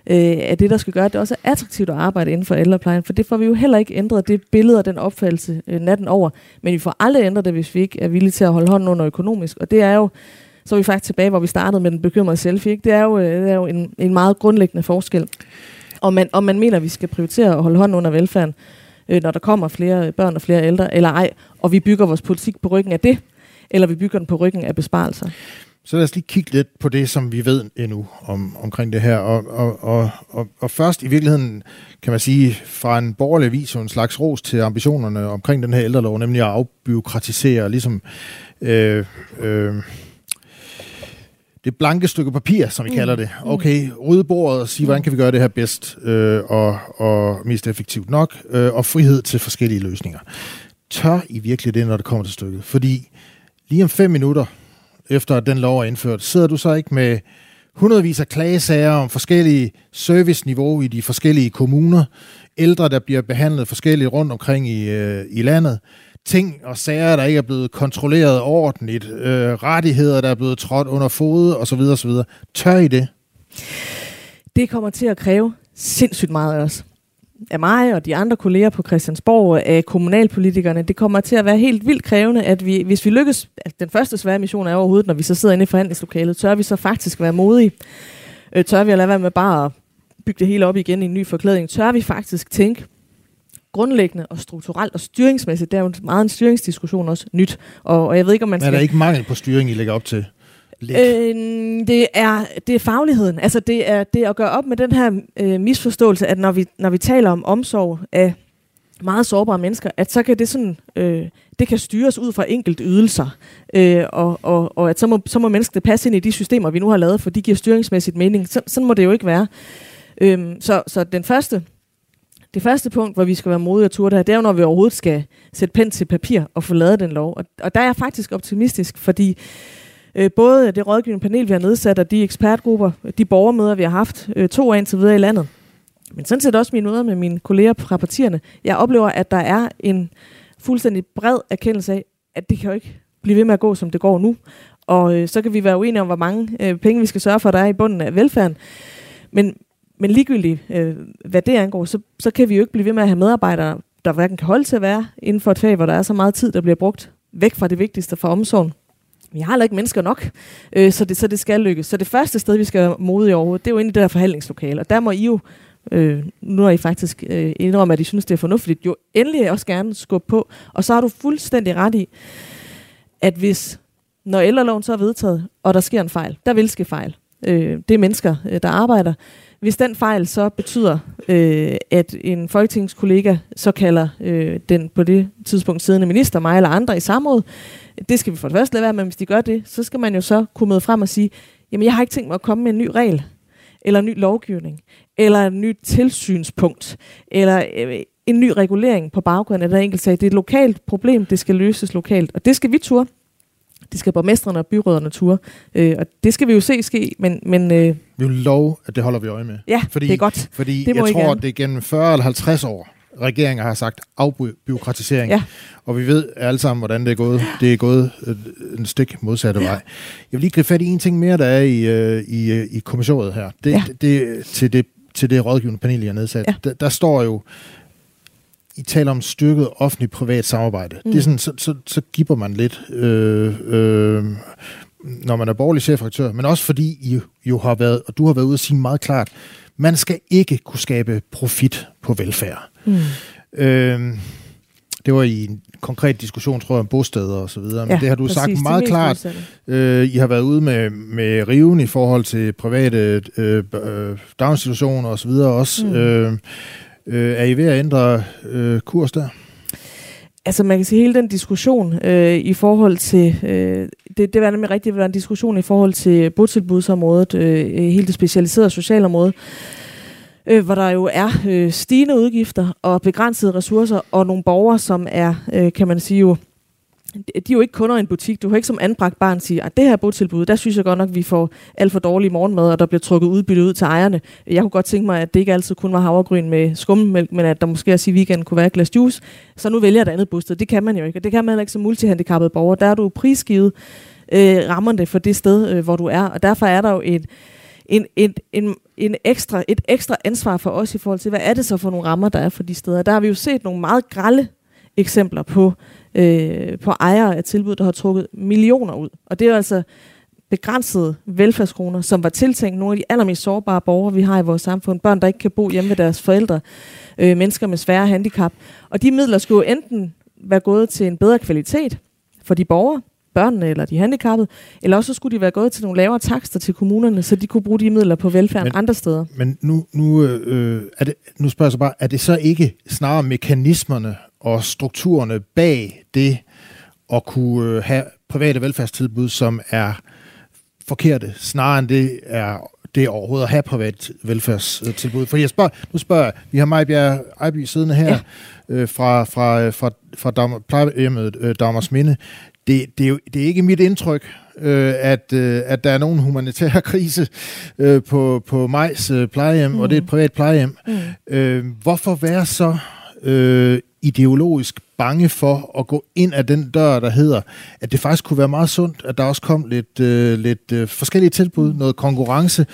øh, af det, der skal gøre, at det også er attraktivt at arbejde inden for ældreplejen, for det får vi jo heller ikke ændret, det billede og den opfattelse øh, natten over, men vi får aldrig ændret det, hvis vi ikke er villige til at holde hånden under økonomisk, og det er jo, så er vi faktisk tilbage, hvor vi startede med den bekymrede selfie, ikke? Det, er jo, øh, det er jo en, en meget grundlæggende forskel. Og man, om man mener, at vi skal prioritere at holde hånden under velfærden, øh, når der kommer flere børn og flere ældre, eller ej, og vi bygger vores politik på ryggen af det, eller vi bygger den på ryggen af besparelser. Så lad os lige kigge lidt på det, som vi ved endnu om, omkring det her. Og, og, og, og, og først i virkeligheden, kan man sige, fra en borgerlig vis en slags ros til ambitionerne omkring den her ældrelov, nemlig at afbyråkratisere, ligesom øh, øh, det blanke stykke papir, som vi mm. kalder det. Mm. Okay, rydde bordet og sige, hvordan kan vi gøre det her bedst øh, og, og mest effektivt nok, øh, og frihed til forskellige løsninger. Tør I virkelig det, når det kommer til stykket? Fordi lige om fem minutter, efter at den lov er indført, sidder du så ikke med hundredvis af klagesager om forskellige serviceniveau i de forskellige kommuner, ældre, der bliver behandlet forskelligt rundt omkring i, øh, i landet, ting og sager, der ikke er blevet kontrolleret ordentligt, øh, rettigheder, der er blevet trådt under fod osv. osv. Tør I det? Det kommer til at kræve sindssygt meget af os af mig og de andre kolleger på Christiansborg, af kommunalpolitikerne. Det kommer til at være helt vildt krævende, at vi, hvis vi lykkes, at den første svære mission er overhovedet, når vi så sidder inde i forhandlingslokalet, tør vi så faktisk være modige? Øh, tør vi at lade være med bare at bygge det hele op igen i en ny forklædning? Tør vi faktisk tænke grundlæggende og strukturelt og styringsmæssigt? Det er jo meget en styringsdiskussion også nyt. Og, og jeg ved ikke, om man skal... Er der ikke mangel på styring, I lægger op til? Øh, det, er, det er fagligheden. Altså det er, det er at gøre op med den her øh, misforståelse, at når vi, når vi taler om omsorg af meget sårbare mennesker, at så kan det sådan, øh, det kan styres ud fra enkelt ydelser, øh, og, og, og at så må, så må menneskene passe ind i de systemer, vi nu har lavet, for de giver styringsmæssigt mening. Så, sådan må det jo ikke være. Øh, så, så den første, det første punkt, hvor vi skal være modige og turde her, det er jo, når vi overhovedet skal sætte pen til papir og få lavet den lov. Og, og der er jeg faktisk optimistisk, fordi Øh, Øh, både det rådgivende panel, vi har nedsat, og de ekspertgrupper, de borgermøder, vi har haft, øh, to af indtil videre i landet. Men sådan set også mine møder med mine kolleger fra partierne. Jeg oplever, at der er en fuldstændig bred erkendelse af, at det kan jo ikke blive ved med at gå, som det går nu. Og øh, så kan vi være uenige om, hvor mange øh, penge vi skal sørge for, der er i bunden af velfærden. Men, men ligegyldigt, øh, hvad det angår, så, så kan vi jo ikke blive ved med at have medarbejdere, der hverken kan holde til at være inden for et fag, hvor der er så meget tid, der bliver brugt væk fra det vigtigste for omsorgen vi har heller ikke mennesker nok, øh, så, det, så det skal lykkes. Så det første sted, vi skal være modige overhovedet, det er jo inde i det der forhandlingslokale. Og der må I jo, øh, nu har I faktisk øh, indrømmet, at I synes, det er fornuftigt, jo endelig også gerne skubbe på. Og så har du fuldstændig ret i, at hvis, når ældreloven så er vedtaget, og der sker en fejl, der vil ske fejl. Øh, det er mennesker, øh, der arbejder. Hvis den fejl så betyder, øh, at en folketingskollega så kalder øh, den på det tidspunkt siddende minister, mig eller andre i samråd, det skal vi for det første lade være med, men hvis de gør det, så skal man jo så kunne møde frem og sige, jamen jeg har ikke tænkt mig at komme med en ny regel, eller en ny lovgivning, eller en ny tilsynspunkt, eller øh, en ny regulering på baggrund af den enkelte sag. Det er et lokalt problem, det skal løses lokalt, og det skal vi turde. Det skal borgmestrene og byråderne ture. Øh, og det skal vi jo se ske, men... men øh, vi vil love, at det holder vi øje med. Ja, fordi, det er godt. Fordi det jeg tror, gerne. det er gennem 40 eller 50 år, regeringer har sagt afbyråkratisering. Ja. Og vi ved alle sammen, hvordan det er gået. Det er gået øh, en stik modsatte vej. Jeg vil lige gribe fat i en ting mere, der er i, øh, i, øh, i kommissoriet her. Det, Ja. det, det, til, det, til det rådgivende panel, jeg har nedsat. Ja. Der, der står jo, I taler om styrket offentlig-privat samarbejde. Mm. Det er sådan, så, så, så giver man lidt, øh, øh, når man er borgerlig chefredaktør, men også fordi I jo har været, og du har været ude at sige meget klart, man skal ikke kunne skabe profit på velfærd. Mm. Øh, det var i en konkret diskussion, tror jeg, om bosteder og så videre, men Ja, det har du præcis. sagt meget klart. Øh, I har været ude med, med riven i forhold til private øh, øh, daginstitutioner og så videre også. Mm. Mm. Øh, øh, er I ved at ændre øh, kurs der? Altså man kan sige, hele den diskussion øh, i forhold til, øh, det, det var nemlig rigtigt, det var en diskussion i forhold til botilbudsområdet, øh, hele det specialiserede socialområde, øh, hvor der jo er øh, stigende udgifter og begrænsede ressourcer, og nogle borgere, som er, øh, kan man sige jo, de er jo ikke kunder i en butik. Du kan ikke som anbragt barn sige, at det her botilbud, der synes jeg godt nok, vi får alt for dårlig morgenmad, og der bliver trukket udbytte ud til ejerne. Jeg kunne godt tænke mig, at det ikke altid kun var havregryn med skummemælk, men at der måske også i weekenden kunne være et glas juice. Så nu vælger jeg et andet bosted. Det kan man jo ikke, og det kan man heller ikke som multihandicappet borger. Der er du prisgivet øh, rammerne for det sted, øh, hvor du er, og derfor er der jo et, en, en, en, en ekstra, et ekstra ansvar for os i forhold til, hvad er det så for nogle rammer, der er for de steder. Der har vi jo set nogle meget grælde eksempler på, øh, på ejere af tilbud, der har trukket millioner ud. Og det er jo altså begrænsede velfærdskroner, som var tiltænkt nogle af de allermest sårbare borgere, vi har i vores samfund. Børn, der ikke kan bo hjemme ved deres forældre. Øh, mennesker med svære handicap. Og de midler skulle jo enten være gået til en bedre kvalitet for de borgere, børnene eller de handicappede, eller også så skulle de være gået til nogle lavere takster til kommunerne, så de kunne bruge de midler på velfærden Men, andre steder. Men nu, nu, øh, er det, nu spørger jeg så bare, er det så ikke snarere mekanismerne og strukturerne bag det at kunne øh, have private velfærdstilbud, som er forkerte, snarere end det er det er overhovedet at have privat velfærdstilbud. For jeg spørger, nu spørger jeg, vi har Majbjerg Ejby siddende her ja. øh, fra, fra, fra, fra Dagmar, plejehjemmet øh, Dagmars Minde. Det, det, er jo, det er ikke mit indtryk, øh, at, øh, at der er nogen humanitær krise øh, på, på Majs øh, plejehjem, mm. og det er et privat plejehjem. Mm. Øh, hvorfor være så øh, ideologisk bange for at gå ind af den dør, der hedder, at det faktisk kunne være meget sundt, at der også kom lidt, øh, lidt øh, forskellige tilbud, noget konkurrence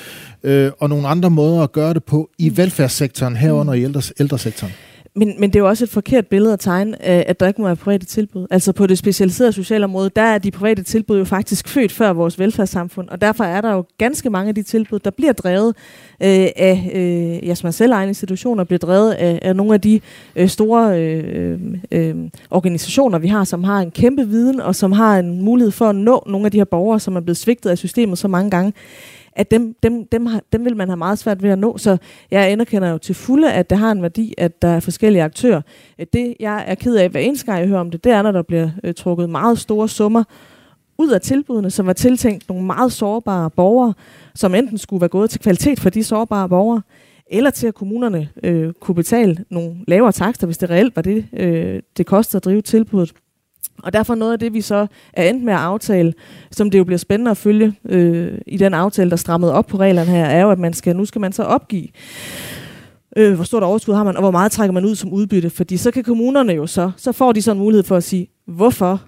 øh, og nogle andre måder at gøre det på i velfærdssektoren herunder i ældres, ældresektoren. Men, men det er jo også et forkert billede at tegne, øh, at der ikke må være private tilbud. Altså på det specialiserede socialområde, der er de private tilbud jo faktisk født før vores velfærdssamfund, og derfor er der jo ganske mange af de tilbud, der bliver drevet øh, af øh, ja, som er selvejende institutioner, bliver drevet af, af nogle af de øh, store øh, øh, organisationer, vi har, som har en kæmpe viden, og som har en mulighed for at nå nogle af de her borgere, som er blevet svigtet af systemet så mange gange at dem, dem, dem, har, dem vil man have meget svært ved at nå. Så jeg anerkender jo til fulde, at det har en værdi, at der er forskellige aktører. Øh, det, jeg er ked af, hver eneste gang jeg hører om det, det er, når der bliver øh, trukket meget store summer ud af tilbudene, som var tiltænkt nogle meget sårbare borgere, som enten skulle være gået til kvalitet for de sårbare borgere, eller til at kommunerne øh, kunne betale nogle lavere takster, hvis det reelt var det, øh, det kostede at drive tilbuddet. Og derfor noget af det, vi så er endt med at aftale, som det jo bliver spændende at følge øh, i den aftale, der strammede op på reglerne her, er jo, at man skal, nu skal man så opgive, øh, hvor stort overskud har man, og hvor meget trækker man ud som udbytte. Fordi så kan kommunerne jo så, så får de så en mulighed for at sige, hvorfor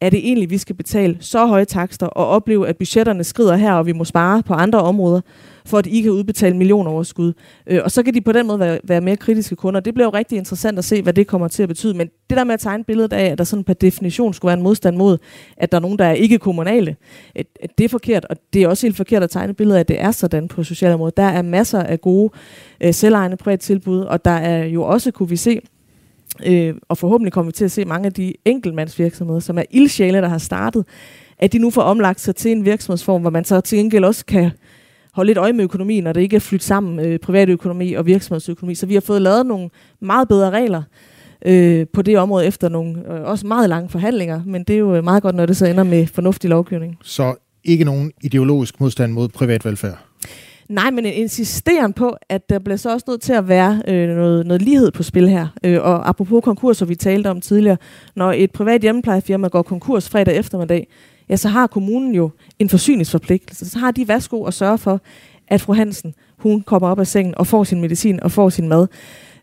er det egentlig, vi skal betale så høje takster og opleve, at budgetterne skrider her, og vi må spare på andre områder, for at I kan udbetale millionoverskud. Øh, og så kan de på den måde være, være mere kritiske kunder. Det bliver jo rigtig interessant at se, hvad det kommer til at betyde. Men det der med at tegne billedet af, at der sådan per definition skulle være en modstand mod, at der er nogen, der er ikke kommunale, at, det er forkert. Og det er også helt forkert at tegne billedet af, at det er sådan på socialområdet. Der er masser af gode øh, selvejende privat tilbud, og der er jo også, kunne vi se, øh, og forhåbentlig kommer vi til at se mange af de enkeltmandsvirksomheder, som er ildsjæle, der har startet, at de nu får omlagt sig til en virksomhedsform, hvor man så til gengæld også kan holde lidt øje med økonomien, når det ikke er flyttet sammen øh, privatøkonomi og virksomhedsøkonomi. Så vi har fået lavet nogle meget bedre regler øh, på det område efter nogle øh, også meget lange forhandlinger, men det er jo øh, meget godt, når det så ender med fornuftig lovgivning. Så ikke nogen ideologisk modstand mod privat velfærd. Nej, men en insisteren på, at der bliver så også nødt til at være øh, noget, noget lighed på spil her. Øh, og apropos konkurser, vi talte om tidligere, når et privat hjemmeplejefirma går konkurs fredag eftermiddag, ja, så har kommunen jo en forsyningsforpligtelse. Så har de værsgo at sørge for, at fru Hansen, hun kommer op af sengen og får sin medicin og får sin mad.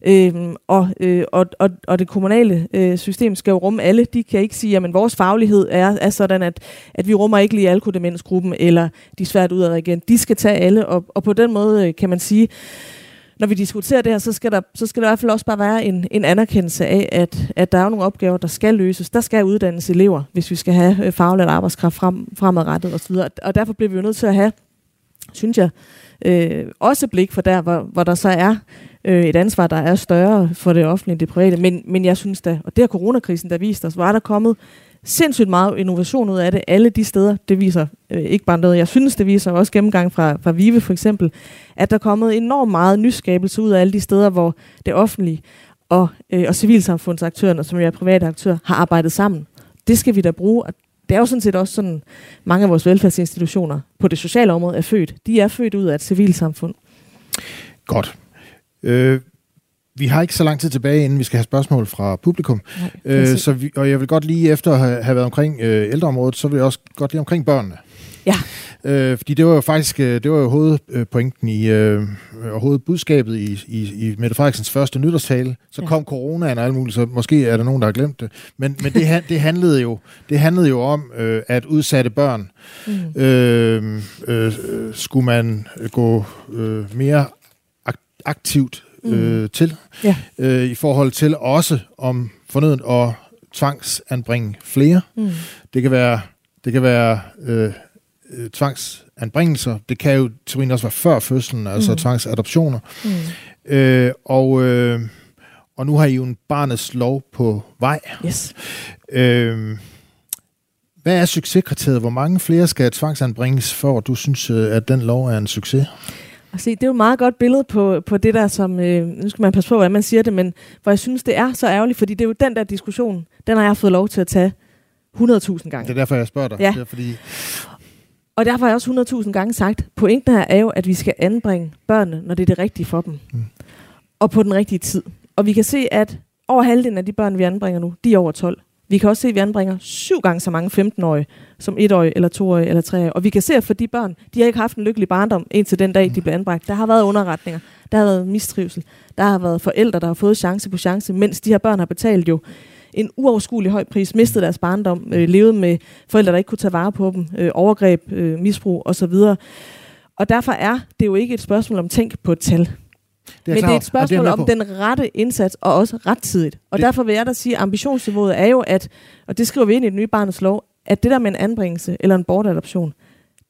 Øhm, og, øh, og, og, og det kommunale øh, system skal jo rumme alle. De kan ikke sige, at vores faglighed er, er sådan, at, at vi rummer ikke lige alkodemensgruppen, eller de er svært udadreagerende. De skal tage alle, og, og på den måde øh, kan man sige, når vi diskuterer det her, så skal der, så skal der i hvert fald også bare være en, en anerkendelse af, at, at der er nogle opgaver, der skal løses. Der skal uddannes elever, hvis vi skal have øh, faglært arbejdskraft frem, fremadrettet osv. Og derfor bliver vi jo nødt til at have, synes jeg, øh, også blik for der, hvor, hvor der så er øh, et ansvar, der er større for det offentlige end det private. Men, men jeg synes da, og det har coronakrisen der vist os, var der kommet sindssygt meget innovation ud af det alle de steder. Det viser øh, ikke bare noget, jeg synes, det viser også gennemgang fra, fra Vive for eksempel, at der er kommet enormt meget nyskabelse ud af alle de steder, hvor det offentlige og, øh, og civilsamfundsaktørerne, som jo er private aktører, har arbejdet sammen. Det skal vi da bruge, og det er jo sådan set også sådan, mange af vores velfærdsinstitutioner på det sociale område er født. De er født ud af et civilsamfund. Godt. Øh, vi har ikke så lang tid tilbage, inden vi skal have spørgsmål fra publikum. Nej, øh, så vi, og jeg vil godt lige efter at have, været omkring øh, ældreområdet, så vil jeg også godt lige omkring børnene. Ja. Øh, fordi det var jo faktisk øh, det var jo hovedpointen i, øh, og hovedbudskabet i, i, i Mette Frederiksens første nytårstale. Så ja. kom coronaen og alt muligt, så måske er der nogen, der har glemt det. Men, men det, det, handlede jo, det handlede jo om, øh, at udsatte børn mm. øh, øh, skulle man gå øh, mere aktivt øh, mm. til, ja. øh, i forhold til også om fornøden at tvangsanbringe flere. Mm. Det kan være, det kan være øh, øh, tvangsanbringelser. Det kan jo teorien også være før fødslen, altså mm. tvangsadoptioner. Mm. Øh, og, øh, og nu har I jo en barnets lov på vej. Yes. Øh, hvad er succeskriteriet? Hvor mange flere skal tvangsanbringes, for at du synes, øh, at den lov er en succes? Og se, det er jo et meget godt billede på, på det der, som, øh, nu skal man passe på, hvordan man siger det, men hvor jeg synes, det er så ærgerligt, fordi det er jo den der diskussion, den har jeg fået lov til at tage 100.000 gange. Det er derfor, jeg spørger dig. Ja. Det er fordi... Og derfor har jeg også 100.000 gange sagt, pointen her er jo, at vi skal anbringe børnene, når det er det rigtige for dem. Mm. Og på den rigtige tid. Og vi kan se, at over halvdelen af de børn, vi anbringer nu, de er over 12. Vi kan også se, at vi anbringer syv gange så mange 15-årige som 1-årige, eller 2-årige, eller 3-årige. Og vi kan se, at for de børn, de har ikke haft en lykkelig barndom indtil den dag, de blev anbragt. Der har været underretninger, der har været mistrivsel, der har været forældre, der har fået chance på chance, mens de her børn har betalt jo en uoverskuelig høj pris, mistet deres barndom, øh, levet med forældre, der ikke kunne tage vare på dem, øh, overgreb, øh, misbrug osv. Og derfor er det jo ikke et spørgsmål om tænk på et tal. Det Men det er et spørgsmål er om den rette indsats, og også rettidigt. Og det. derfor vil jeg da sige, at ambitionsniveauet er jo, at, og det skriver vi ind i den nye barnets lov, at det der med en anbringelse eller en bortadoption,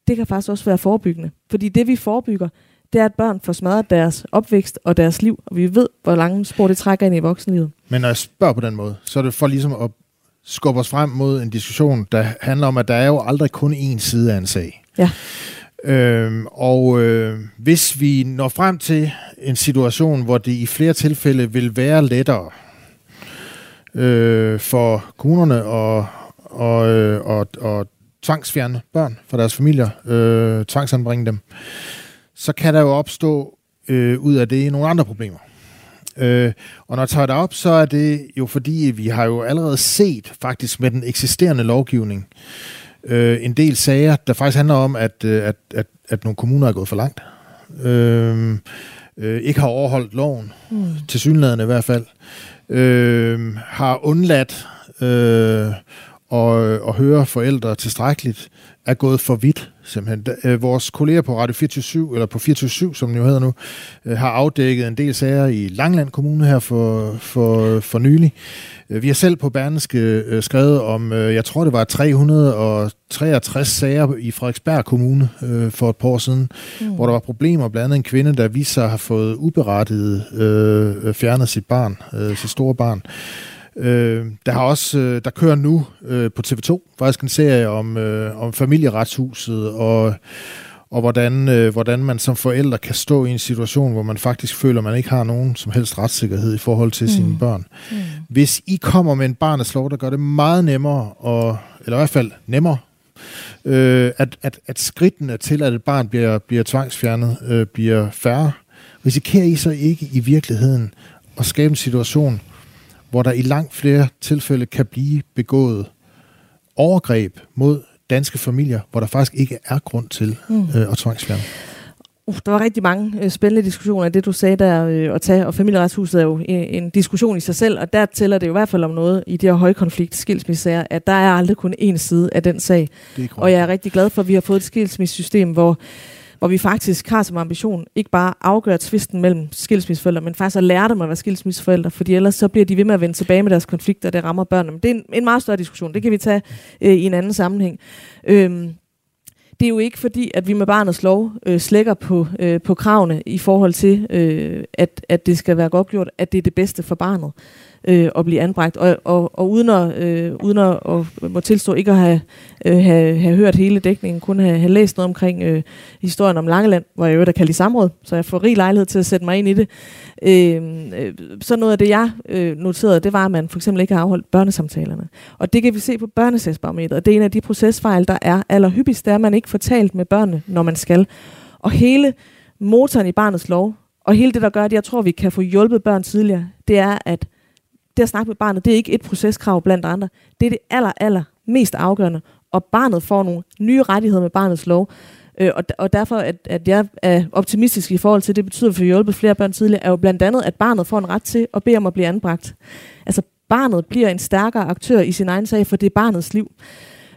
det kan faktisk også være forebyggende. Fordi det vi forebygger, det er, at børn får smadret deres opvækst og deres liv, og vi ved, hvor lange spor det trækker ind i voksenlivet. Men når jeg spørger på den måde, så er det for ligesom at skubbe os frem mod en diskussion, der handler om, at der er jo aldrig kun én side af en sag. Ja. Øhm, og øh, hvis vi når frem til en situation, hvor det i flere tilfælde vil være lettere øh, for kommunerne og, og, øh, og, og tvangsfjerne børn fra deres familier, øh, tvangsanbringe dem, så kan der jo opstå øh, ud af det nogle andre problemer. Øh, og når jeg tager det op, så er det jo fordi, vi har jo allerede set faktisk med den eksisterende lovgivning, øh, en del sager, der faktisk handler om, at, øh, at, at, at nogle kommuner er gået for langt. Øh, øh, ikke har overholdt loven, mm. til synligheden i hvert fald. Øh, har undladt øh, og, og høre forældre tilstrækkeligt, er gået for vidt, simpelthen. Øh, vores kolleger på Radio 24 eller på 24 som den jo hedder nu, øh, har afdækket en del sager i Langland Kommune her for, for, for nylig. Øh, vi har selv på Berneske øh, skrevet om, øh, jeg tror det var 363 sager i Frederiksberg Kommune øh, for et par år siden, mm. hvor der var problemer, blandt andet en kvinde, der viste sig at have fået uberettiget øh, fjernet sit barn, øh, sit store barn. Øh, der har også, øh, der kører nu øh, på TV2 faktisk en serie om, øh, om familieretshuset og og hvordan, øh, hvordan man som forældre kan stå i en situation, hvor man faktisk føler, man ikke har nogen som helst retssikkerhed i forhold til mm. sine børn. Mm. Hvis I kommer med en barnets lov, der gør det meget nemmere, og, eller i hvert fald nemmere, øh, at, at, at skridtene til, at et barn bliver, bliver tvangsfjernet, øh, bliver færre, risikerer I så ikke i virkeligheden at skabe en situation, hvor der i langt flere tilfælde kan blive begået overgreb mod danske familier, hvor der faktisk ikke er grund til mm. øh, at tvangsfjerne. Uh, der var rigtig mange øh, spændende diskussioner af det, du sagde der øh, at tage, og familieretshuset er jo en, en diskussion i sig selv, og der tæller det jo i hvert fald om noget i de her højkonflikt skilsmissager, at der er aldrig kun én side af den sag. Og jeg er rigtig glad for, at vi har fået et skilsmissesystem, hvor hvor vi faktisk har som ambition ikke bare at afgøre tvisten mellem skilsmisseforældre, men faktisk at lære dem at være skilsmisseforældre, fordi ellers så bliver de ved med at vende tilbage med deres konflikter, det rammer børnene. Men det er en, en meget større diskussion, det kan vi tage øh, i en anden sammenhæng. Øhm, det er jo ikke fordi, at vi med barnets lov øh, slækker på, øh, på kravene i forhold til, øh, at, at det skal være godgjort, at det er det bedste for barnet øh, at blive anbragt. Og, og, og uden, at, øh, uden at, og må tilstå ikke at have, øh, have, have hørt hele dækningen, kun have, have læst noget omkring øh, historien om Langeland, hvor jeg jo er kaldt i samråd, så jeg får rig lejlighed til at sætte mig ind i det. Øh, øh, så noget af det, jeg øh, noterede, det var, at man for eksempel ikke har afholdt børnesamtalerne. Og det kan vi se på børnesagsbarometeret. Det er en af de procesfejl, der er allerhyppigst, det er, at man ikke får talt med børnene, når man skal. Og hele motoren i barnets lov, og hele det, der gør, at jeg tror, vi kan få hjulpet børn tidligere, det er, at det at snakke med barnet, det er ikke et proceskrav blandt andre. Det er det aller, aller mest afgørende. Og barnet får nogle nye rettigheder med barnets lov. Øh, og, og derfor, at, at jeg er optimistisk i forhold til, det betyder, at vi får hjulpet flere børn tidligere, er jo blandt andet, at barnet får en ret til at bede om at blive anbragt. Altså, barnet bliver en stærkere aktør i sin egen sag, for det er barnets liv.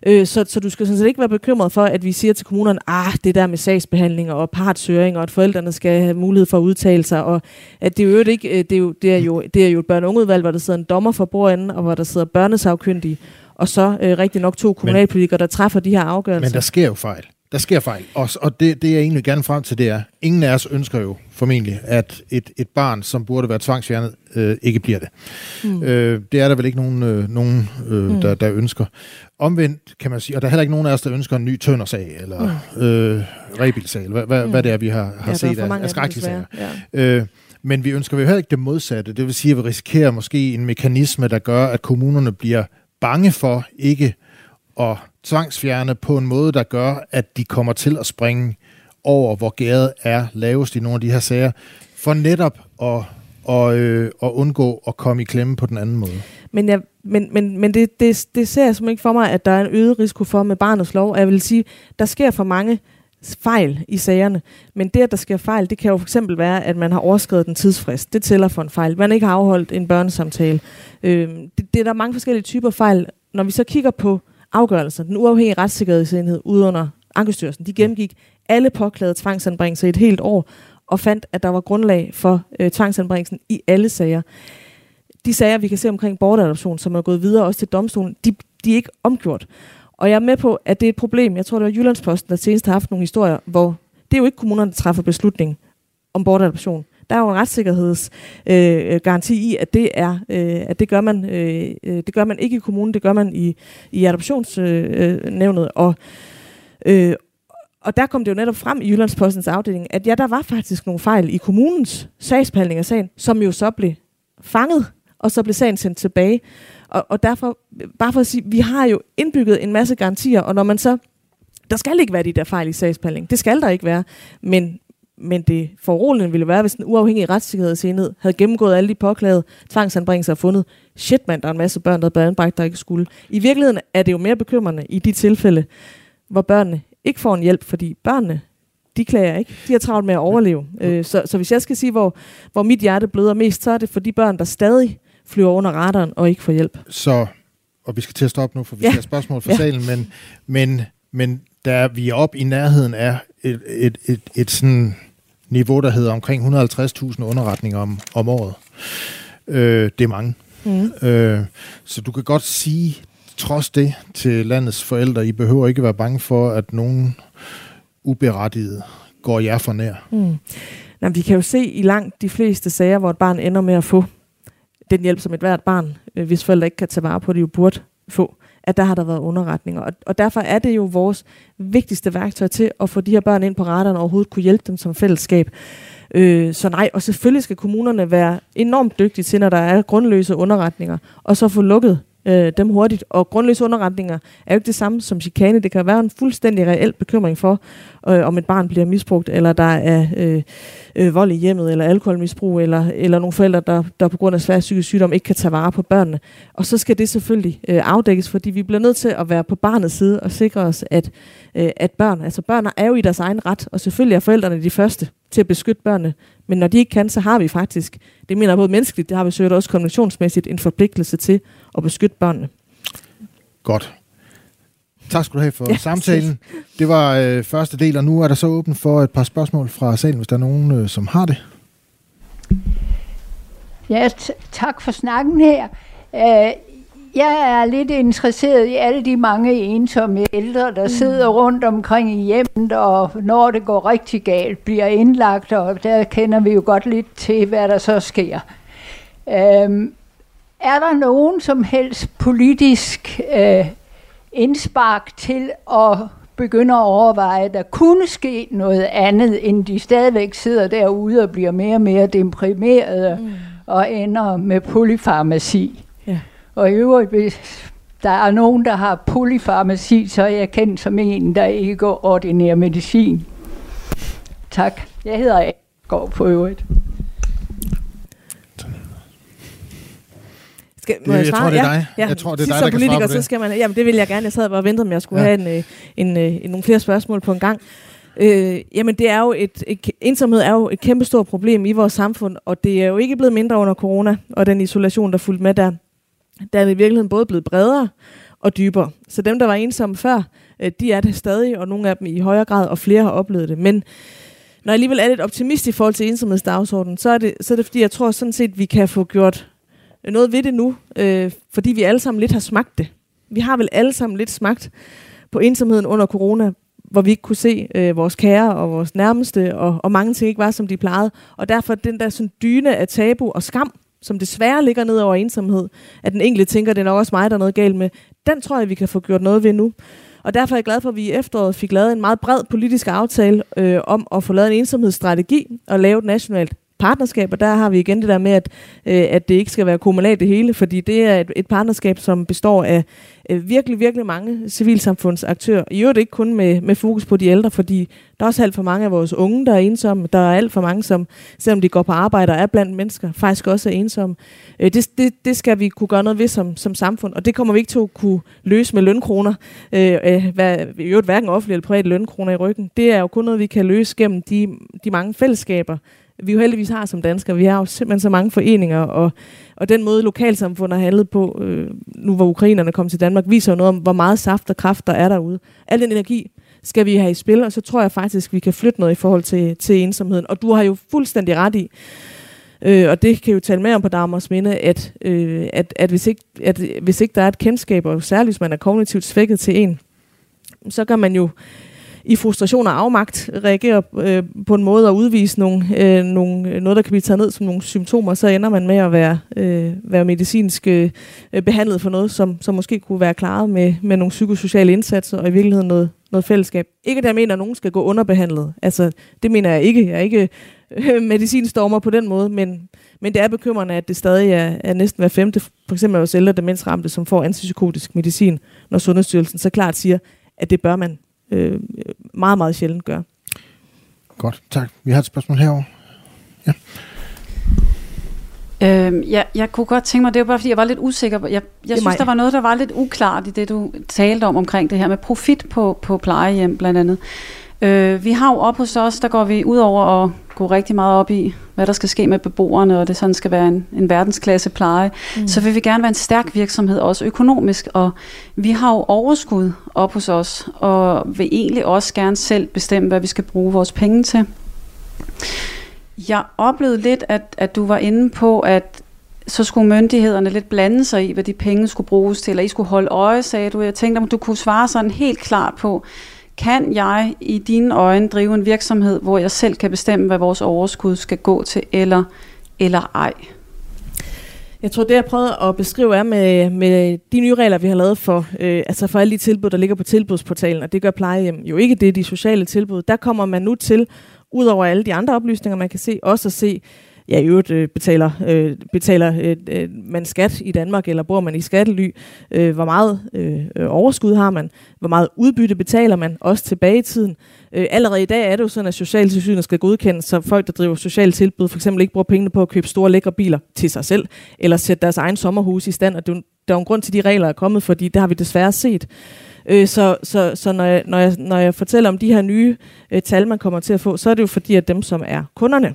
Øh, så, så du skal sådan set ikke være bekymret for, at vi siger til kommunerne, ah, det der med sagsbehandling og partsøring, og at forældrene skal have mulighed for at udtale sig, og at det jo ikke, øh, det er jo, det er jo, det er jo et og ungeudvalg, hvor der sidder en dommer for bordenden, og hvor der sidder børnesagkyndige, og så øh, rigtig nok to kommunalpolitikere, der træffer de her afgørelser. Men der sker jo fejl. Der sker fejl. Og, og det, det, jeg egentlig gerne frem til, det er, ingen af os ønsker jo formentlig, at et, et barn, som burde være tvangsfjernet, øh, ikke bliver det. Mm. Øh, det er der vel ikke nogen, øh, nogen øh, mm. der, der ønsker. Omvendt kan man sige, og der er heller ikke nogen af os, der ønsker en ny tøndersag, eller mm. øh, rebilsag, eller hvad, hvad, mm. hvad det er, vi har, har ja, set af, af skrækkelige sager. Ja. Øh, men vi ønsker jo heller ikke det modsatte. Det vil sige, at vi risikerer måske en mekanisme, der gør, at kommunerne bliver bange for ikke at tvangsfjerne på en måde, der gør, at de kommer til at springe over, hvor gæret er lavest i nogle af de her sager, for netop at, og, øh, at undgå at komme i klemme på den anden måde. Men, jeg, men, men, men det, det, det ser jeg som ikke for mig, at der er en øget risiko for med barnets lov. Jeg vil sige, der sker for mange fejl i sagerne. Men det, at der sker fejl, det kan jo for eksempel være, at man har overskrevet den tidsfrist. Det tæller for en fejl. Man ikke har afholdt en børnesamtale. Øh, det, det er der mange forskellige typer fejl. Når vi så kigger på afgørelser, den uafhængige retssikkerhedsenhed ude under Ankestyrelsen, de gennemgik alle påklagede tvangsanbringelser i et helt år, og fandt, at der var grundlag for øh, tvangsanbringelsen i alle sager. De sager, vi kan se omkring bortadoption, som er gået videre også til domstolen, de, de er ikke omgjort. Og jeg er med på, at det er et problem. Jeg tror, det var Jyllandsposten, der senest har haft nogle historier, hvor det er jo ikke kommunerne, der træffer beslutning om bortadoption. Der er jo en retssikkerhedsgaranti øh, i, at det er, øh, at det gør man, øh, øh, det gør man ikke i kommunen, det gør man i, i adoptionsnævnet. Øh, øh og, øh, og der kom det jo netop frem i Jyllandspostens afdeling, at ja, der var faktisk nogle fejl i kommunens sagsbehandling af sagen, som jo så blev fanget, og så blev sagen sendt tilbage. Og, og derfor, bare for at sige, vi har jo indbygget en masse garantier, og når man så, der skal ikke være de der fejl i sagsbehandling, det skal der ikke være, men, men det foruroligende ville være, hvis den uafhængige retssikkerhedsenhed havde gennemgået alle de påklagede tvangsanbringelser og fundet, shit mand, der er en masse børn, der er anbragt, der ikke skulle. I virkeligheden er det jo mere bekymrende i de tilfælde, hvor børnene ikke får en hjælp, fordi børnene, de klager ikke. De har travlt med at overleve. Øh, så, så hvis jeg skal sige, hvor, hvor mit hjerte bløder mest, så er det for de børn, der stadig flyver under radaren og ikke får hjælp. Så, og vi skal til at stoppe nu, for vi ja. skal have spørgsmål fra ja. salen, men, men, men der vi er op i nærheden af et, et, et, et sådan niveau, der hedder omkring 150.000 underretninger om, om året. Øh, det er mange. Mm. Øh, så du kan godt sige, trods det, til landets forældre, I behøver ikke være bange for, at nogen uberettiget går jer for nær. Mm. Nå, vi kan jo se i langt de fleste sager, hvor et barn ender med at få den hjælp, som et hvert barn, øh, hvis forældre ikke kan tage vare på det, jo burde få, at der har der været underretninger. Og, og derfor er det jo vores vigtigste værktøj til at få de her børn ind på radaren og overhovedet kunne hjælpe dem som fællesskab. Øh, så nej, og selvfølgelig skal kommunerne være enormt dygtige til, når der er grundløse underretninger, og så få lukket øh, dem hurtigt. Og grundløse underretninger er jo ikke det samme som chikane. Det kan være en fuldstændig reel bekymring for, øh, om et barn bliver misbrugt, eller der er øh, øh, vold i hjemmet, eller alkoholmisbrug, eller, eller nogle forældre, der, der på grund af svær psykisk sygdom ikke kan tage vare på børnene. Og så skal det selvfølgelig øh, afdækkes, fordi vi bliver nødt til at være på barnets side og sikre os, at, øh, at børn, altså børn er jo i deres egen ret, og selvfølgelig er forældrene de første til at beskytte børnene. Men når de ikke kan, så har vi faktisk, det mener jeg både menneskeligt, det har vi søgt også konventionsmæssigt, en forpligtelse til at beskytte børnene. Godt. Tak skal du have for ja, samtalen. Det var øh, første del, og nu er der så åben for et par spørgsmål fra salen, hvis der er nogen, øh, som har det. Ja, tak for snakken her. Øh, jeg er lidt interesseret i alle de mange ensomme ældre, der mm. sidder rundt omkring i hjemmet, og når det går rigtig galt, bliver indlagt, og der kender vi jo godt lidt til, hvad der så sker. Øhm, er der nogen som helst politisk øh, indspark til at begynde at overveje, at der kunne ske noget andet, end de stadigvæk sidder derude og bliver mere og mere deprimerede mm. og ender med polyfarmaci? Og i øvrigt, hvis der er nogen, der har polyfarmaci, så er jeg kendt som en, der ikke går ordinær medicin. Tak. Jeg hedder A. Går på øvrigt. Skal, må det, jeg, jeg tror, det er dig. Ja, ja. Jeg tror, det er dig, der politiker, kan svare på det. Så skal man, jamen, det vil jeg gerne. Jeg sad bare og ventede, om jeg skulle ja. have en, øh, en, en, øh, en, nogle flere spørgsmål på en gang. Øh, jamen, det er jo et, et, ensomhed er jo et kæmpestort problem i vores samfund, og det er jo ikke blevet mindre under corona og den isolation, der fulgte med der der er i virkeligheden både blevet bredere og dybere. Så dem, der var ensomme før, øh, de er det stadig, og nogle af dem i højere grad, og flere har oplevet det. Men når jeg alligevel er lidt optimist i forhold til ensomhedsdagsordenen, så er det, så er det fordi, jeg tror sådan set, vi kan få gjort øh, noget ved det nu, øh, fordi vi alle sammen lidt har smagt det. Vi har vel alle sammen lidt smagt på ensomheden under corona, hvor vi ikke kunne se øh, vores kære og vores nærmeste, og, og mange ting ikke var, som de plejede. Og derfor den der sådan dyne af tabu og skam, som desværre ligger ned over ensomhed, at den enkelte tænker, det er nok også mig, der er noget galt med, den tror jeg, vi kan få gjort noget ved nu. Og derfor er jeg glad for, at vi i efteråret fik lavet en meget bred politisk aftale øh, om at få lavet en ensomhedsstrategi og lave et nationalt partnerskab, og der har vi igen det der med, at, øh, at det ikke skal være kommunalt det hele, fordi det er et, et partnerskab, som består af øh, virkelig, virkelig mange civilsamfundsaktører. I øvrigt ikke kun med, med fokus på de ældre, fordi der er også alt for mange af vores unge, der er ensomme. Der er alt for mange, som selvom de går på arbejde og er blandt mennesker, faktisk også er ensomme. Øh, det, det, det skal vi kunne gøre noget ved som, som samfund, og det kommer vi ikke til at kunne løse med lønkroner. Øh, øh, hvad, I øvrigt hverken offentlige eller private lønkroner i ryggen. Det er jo kun noget, vi kan løse gennem de, de mange fællesskaber, vi jo heldigvis har som danskere. Vi har jo simpelthen så mange foreninger, og, og den måde lokalsamfundet har handlet på, øh, nu hvor ukrainerne kom til Danmark, viser jo noget om, hvor meget saft og kraft der er derude. Al den energi skal vi have i spil, og så tror jeg faktisk, vi kan flytte noget i forhold til, til ensomheden. Og du har jo fuldstændig ret i, øh, og det kan jo tale med om på Dagmars minde, at, øh, at, at, hvis ikke, at hvis ikke der er et kendskab, og særligt hvis man er kognitivt svækket til en, så kan man jo i frustration og afmagt reagerer øh, på en måde at udvise nogle, øh, nogle, øh, noget, der kan blive taget ned som nogle symptomer, så ender man med at være, øh, være medicinsk øh, behandlet for noget, som, som måske kunne være klaret med, med nogle psykosociale indsatser, og i virkeligheden noget, noget fællesskab. Ikke at jeg mener, at nogen skal gå underbehandlet. Altså, det mener jeg ikke. Jeg er ikke øh, medicinstormer på den måde, men, men det er bekymrende, at det stadig er, er næsten hver femte, for eksempel hos ældre demensramte, som får antipsykotisk medicin, når Sundhedsstyrelsen så klart siger, at det bør man øh, meget, meget sjældent gør. Godt, tak. Vi har et spørgsmål herovre. Ja. Øhm, ja, jeg kunne godt tænke mig, det var bare fordi, jeg var lidt usikker. Jeg, jeg synes, mig. der var noget, der var lidt uklart i det, du talte om, omkring det her med profit på, på plejehjem blandt andet. Øh, vi har jo op hos os, der går vi ud over at gå rigtig meget op i, hvad der skal ske med beboerne, og det sådan skal være en, en verdensklasse pleje. Mm. Så vil vi gerne være en stærk virksomhed, også økonomisk, og vi har jo overskud op hos os, og vil egentlig også gerne selv bestemme, hvad vi skal bruge vores penge til. Jeg oplevede lidt, at, at du var inde på, at så skulle myndighederne lidt blande sig i, hvad de penge skulle bruges til, eller I skulle holde øje, sagde du. Jeg tænkte, om du kunne svare sådan helt klart på, kan jeg i dine øjne drive en virksomhed, hvor jeg selv kan bestemme, hvad vores overskud skal gå til, eller, eller ej? Jeg tror, det jeg prøvede at beskrive er med, med de nye regler, vi har lavet for, øh, altså for alle de tilbud, der ligger på tilbudsportalen, og det gør plejehjem jo ikke det, de sociale tilbud. Der kommer man nu til, ud over alle de andre oplysninger, man kan se, også at se ja, i øvrigt øh, betaler, øh, betaler øh, øh, man skat i Danmark, eller bor man i skattely, øh, hvor meget øh, øh, overskud har man, hvor meget udbytte betaler man, også tilbage i tiden. Øh, allerede i dag er det jo sådan, at socialtilsynet skal godkendes, så folk, der driver socialt tilbud, for eksempel ikke bruger pengene på at købe store lækre biler til sig selv, eller sætte deres egen sommerhus i stand, og det, der er jo en grund til, at de regler er kommet, fordi det har vi desværre set. Øh, så så, så når, jeg, når, jeg, når jeg fortæller om de her nye øh, tal, man kommer til at få, så er det jo fordi, at dem, som er kunderne,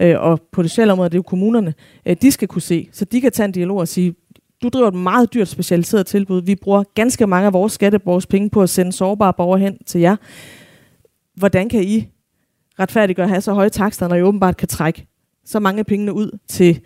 øh, og på det sociale område, det er jo kommunerne, øh, de skal kunne se, så de kan tage en dialog og sige, du driver et meget dyrt specialiseret tilbud. Vi bruger ganske mange af vores skatteborgers penge på at sende sårbare borgere hen til jer. Hvordan kan I retfærdiggøre at have så høje takster, når I åbenbart kan trække så mange penge ud til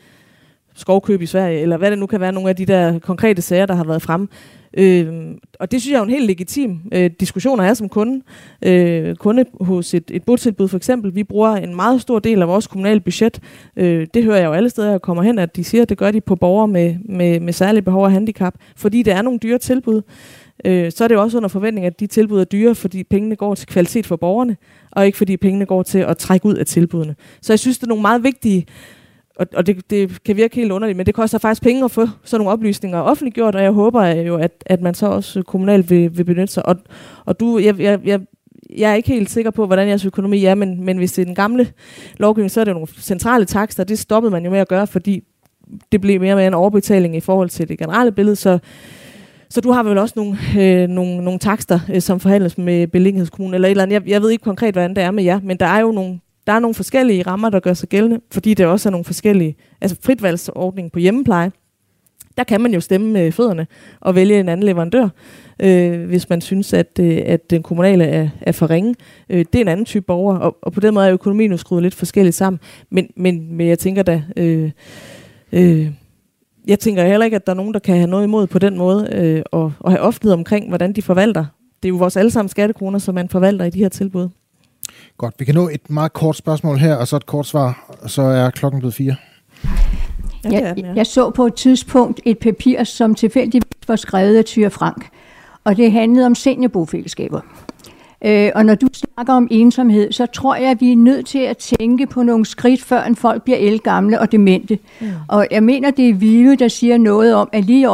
skovkøb i Sverige, eller hvad det nu kan være, nogle af de der konkrete sager, der har været frem. Øh, og det synes jeg er en helt legitim øh, diskussion at have som kunde. Øh, kunde hos et, et botilbud for eksempel. Vi bruger en meget stor del af vores kommunale budget. Øh, det hører jeg jo alle steder, jeg kommer hen, at de siger, at det gør de på borgere med, med, med særlige behov og handicap, fordi det er nogle dyre tilbud. Øh, så er det jo også under forventning, at de tilbud er dyre, fordi pengene går til kvalitet for borgerne, og ikke fordi pengene går til at trække ud af tilbudene. Så jeg synes, det er nogle meget vigtige og, og det, det kan virke helt underligt, men det koster faktisk penge at få sådan nogle oplysninger offentliggjort, og jeg håber jo, at, at man så også kommunalt vil, vil benytte sig. Og, og du, jeg, jeg, jeg, jeg er ikke helt sikker på, hvordan jeres økonomi er, men, men hvis det er den gamle lovgivning, så er det nogle centrale takster, det stoppede man jo med at gøre, fordi det blev mere med en overbetaling i forhold til det generelle billede, så så du har vel også nogle, øh, nogle, nogle takster, øh, som forhandles med beliggenhedskommunen, eller et eller andet. Jeg, jeg ved ikke konkret, hvordan det er med jer, men der er jo nogle der er nogle forskellige rammer, der gør sig gældende, fordi det også er nogle forskellige, altså fritvalgsordning på hjemmepleje, der kan man jo stemme med fødderne og vælge en anden leverandør, øh, hvis man synes, at, øh, at den kommunale er, er for ringe. Øh, det er en anden type borger, og, og på den måde er økonomien jo skruet lidt forskelligt sammen. Men, men, men jeg tænker da, øh, øh, jeg tænker heller ikke, at der er nogen, der kan have noget imod på den måde, øh, og, og have offentlighed omkring, hvordan de forvalter. Det er jo vores allesammen skattekroner, som man forvalter i de her tilbud. Godt, vi kan nå et meget kort spørgsmål her, og så et kort svar, og så er klokken blevet fire. Jeg, jeg så på et tidspunkt et papir, som tilfældigvis var skrevet af Tyre Frank, og det handlede om seniorbofællesskaber. Øh, og når du snakker om ensomhed, så tror jeg, at vi er nødt til at tænke på nogle skridt, før en folk bliver elgamle og demente. Mm. Og jeg mener, det er Vive, der siger noget om, at lige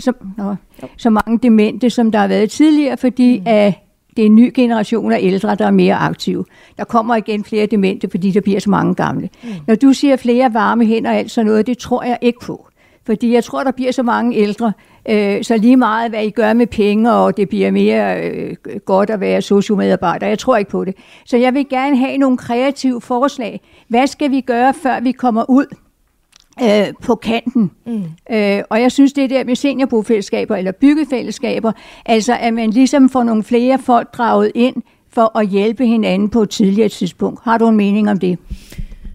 så, nå, så mange demente, som der har været tidligere, fordi mm. at det er en ny generation af ældre, der er mere aktive. Der kommer igen flere demente, fordi der bliver så mange gamle. Mm. Når du siger flere varme hænder og alt sådan noget, det tror jeg ikke på. Fordi jeg tror, der bliver så mange ældre, øh, så lige meget, hvad I gør med penge, og det bliver mere øh, godt at være sociomedarbejder. Jeg tror ikke på det. Så jeg vil gerne have nogle kreative forslag. Hvad skal vi gøre, før vi kommer ud øh, på kanten. Mm. Øh, og jeg synes, det der med seniorbofællesskaber eller byggefællesskaber, altså at man ligesom får nogle flere folk draget ind for at hjælpe hinanden på et tidligere tidspunkt. Har du en mening om det?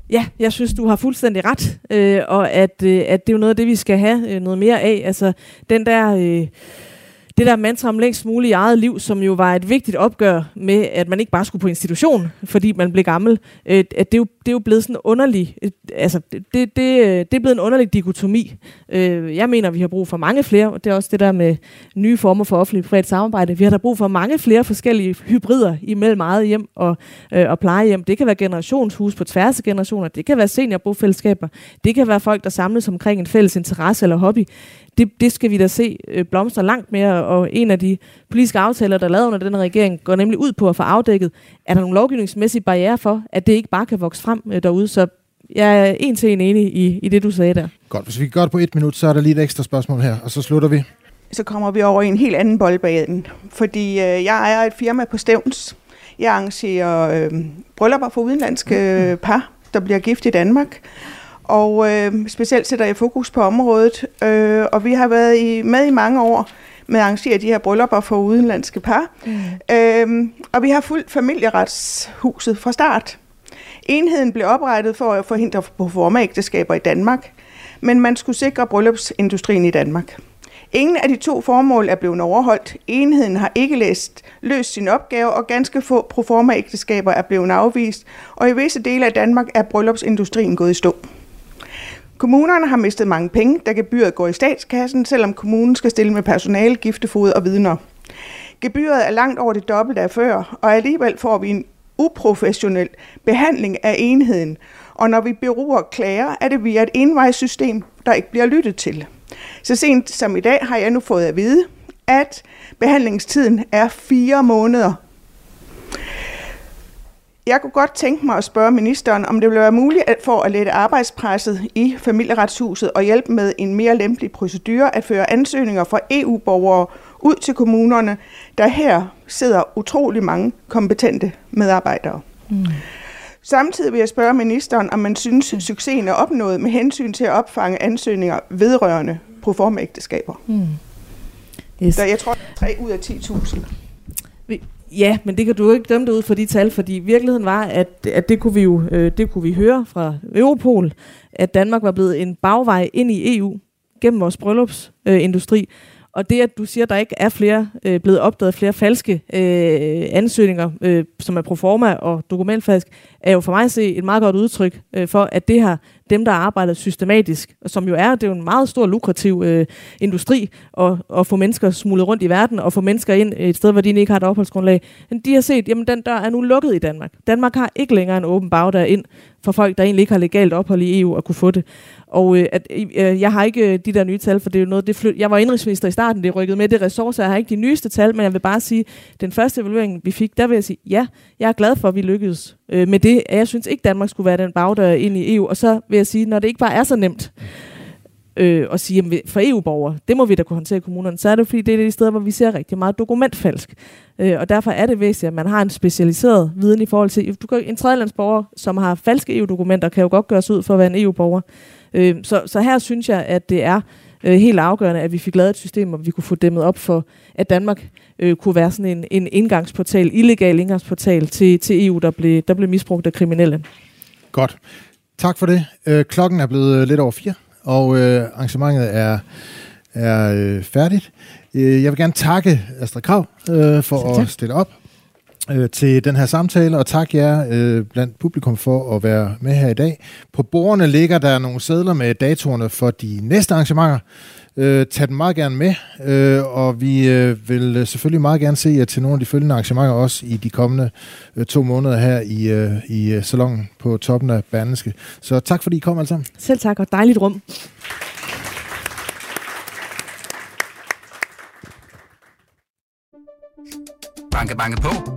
Ja, jeg synes, du har fuldstændig ret, øh, og at, øh, at det er jo noget af det, vi skal have øh, noget mere af. Altså den der... Øh, det der mantra om længst muligt i eget liv, som jo var et vigtigt opgør med, at man ikke bare skulle på institution, fordi man blev gammel, øh, at det, er jo, det er jo blevet sådan underlig, øh, altså det, det, øh, det er blevet en underlig dikotomi. Øh, jeg mener, vi har brug for mange flere, og det er også det der med nye former for offentlig privat samarbejde. Vi har da brug for mange flere forskellige hybrider imellem eget hjem og, øh, og plejehjem. Det kan være generationshus på tværs af generationer, det kan være seniorbofællesskaber, det kan være folk, der samles omkring en fælles interesse eller hobby det, det skal vi da se øh, blomstre langt mere, og en af de politiske aftaler, der er lavet under den regering, går nemlig ud på at få afdækket, er der nogle lovgivningsmæssige barriere for, at det ikke bare kan vokse frem øh, derude, så jeg er en til en enig i, i det, du sagde der. Godt, hvis vi kan gøre det på et minut, så er der lige et ekstra spørgsmål her, og så slutter vi. Så kommer vi over i en helt anden boldbane, fordi øh, jeg er et firma på Stævns. Jeg arrangerer øh, bryllupper for udenlandske øh, par, der bliver gift i Danmark og øh, specielt sætter jeg fokus på området. Øh, og vi har været i, med i mange år med at arrangere de her bryllupper for udenlandske par. Mm. Øh, og vi har fulgt familieretshuset fra start. Enheden blev oprettet for at forhindre proformaægteskaber i Danmark, men man skulle sikre bryllupsindustrien i Danmark. Ingen af de to formål er blevet overholdt. Enheden har ikke læst, løst sin opgave, og ganske få proformaægteskaber er blevet afvist, og i visse dele af Danmark er bryllupsindustrien gået i stå. Kommunerne har mistet mange penge, da gebyret går i statskassen, selvom kommunen skal stille med personale, giftefod og vidner. Gebyret er langt over det dobbelte af før, og alligevel får vi en uprofessionel behandling af enheden, Og når vi beruger klager, er det via et envejssystem, der ikke bliver lyttet til. Så sent som i dag har jeg nu fået at vide, at behandlingstiden er fire måneder. Jeg kunne godt tænke mig at spørge ministeren, om det vil være muligt at for at lette arbejdspresset i familieretshuset og hjælpe med en mere lempelig procedure at føre ansøgninger fra EU-borgere ud til kommunerne, der her sidder utrolig mange kompetente medarbejdere. Mm. Samtidig vil jeg spørge ministeren, om man synes, at succesen er opnået med hensyn til at opfange ansøgninger vedrørende proformaægteskaber. Mm. Yes. Der, jeg tror, 3 ud af 10.000. Ja, men det kan du jo ikke dømme det ud for de tal, fordi virkeligheden var, at, at det, kunne vi jo øh, det kunne vi høre fra Europol, at Danmark var blevet en bagvej ind i EU gennem vores bryllupsindustri. Øh, og det, at du siger, at der ikke er flere øh, blevet opdaget flere falske øh, ansøgninger, øh, som er proforma og dokumentfalsk, er jo for mig at se et meget godt udtryk øh, for, at det her, dem der arbejder systematisk, og som jo er, det er jo en meget stor lukrativ øh, industri, at, at få mennesker smuglet rundt i verden, og få mennesker ind øh, et sted, hvor de ikke har et opholdsgrundlag. Men de har set, jamen den dør er nu lukket i Danmark. Danmark har ikke længere en åben bagdør ind for folk, der egentlig ikke har legalt ophold i EU, at kunne få det. Og øh, at, øh, øh, jeg har ikke øh, de der nye tal, for det er jo noget, det flyt. Jeg var indrigsminister i starten, det rykkede med det ressourcer. Jeg har ikke de nyeste tal, men jeg vil bare sige, den første evaluering, vi fik, der vil jeg sige, ja, jeg er glad for, at vi lykkedes øh, med det. Jeg synes ikke, Danmark skulle være den bagdør ind i EU. Og så vil jeg sige, når det ikke bare er så nemt, øh, at sige, jamen, for EU-borgere, det må vi da kunne håndtere i kommunerne, så er det fordi, det er de steder, hvor vi ser rigtig meget dokumentfalsk. Øh, og derfor er det væsentligt, at man har en specialiseret viden i forhold til, du kan, en tredjelandsborger, som har falske EU-dokumenter, kan jo godt gøres ud for at være en EU-borger. Øh, så, så her synes jeg, at det er øh, helt afgørende, at vi fik lavet et system, hvor vi kunne få dæmmet op for, at Danmark øh, kunne være sådan en, en indgangsportal, illegal indgangsportal til, til EU, der blev, der blev misbrugt af kriminelle. Godt. Tak for det. Øh, klokken er blevet øh, lidt over fire, og øh, arrangementet er, er øh, færdigt. Øh, jeg vil gerne takke Astrid Krav øh, for at stille op øh, til den her samtale, og tak jer øh, blandt publikum for at være med her i dag. På bordene ligger der nogle sædler med datorerne for de næste arrangementer. Øh, tag dem meget gerne med, øh, og vi øh, vil selvfølgelig meget gerne se jer til nogle af de følgende arrangementer også i de kommende øh, to måneder her i, øh, i øh, salongen på toppen af Berneske. Så tak fordi I kom alle sammen. Selv tak, og dejligt rum. Banke, banke på.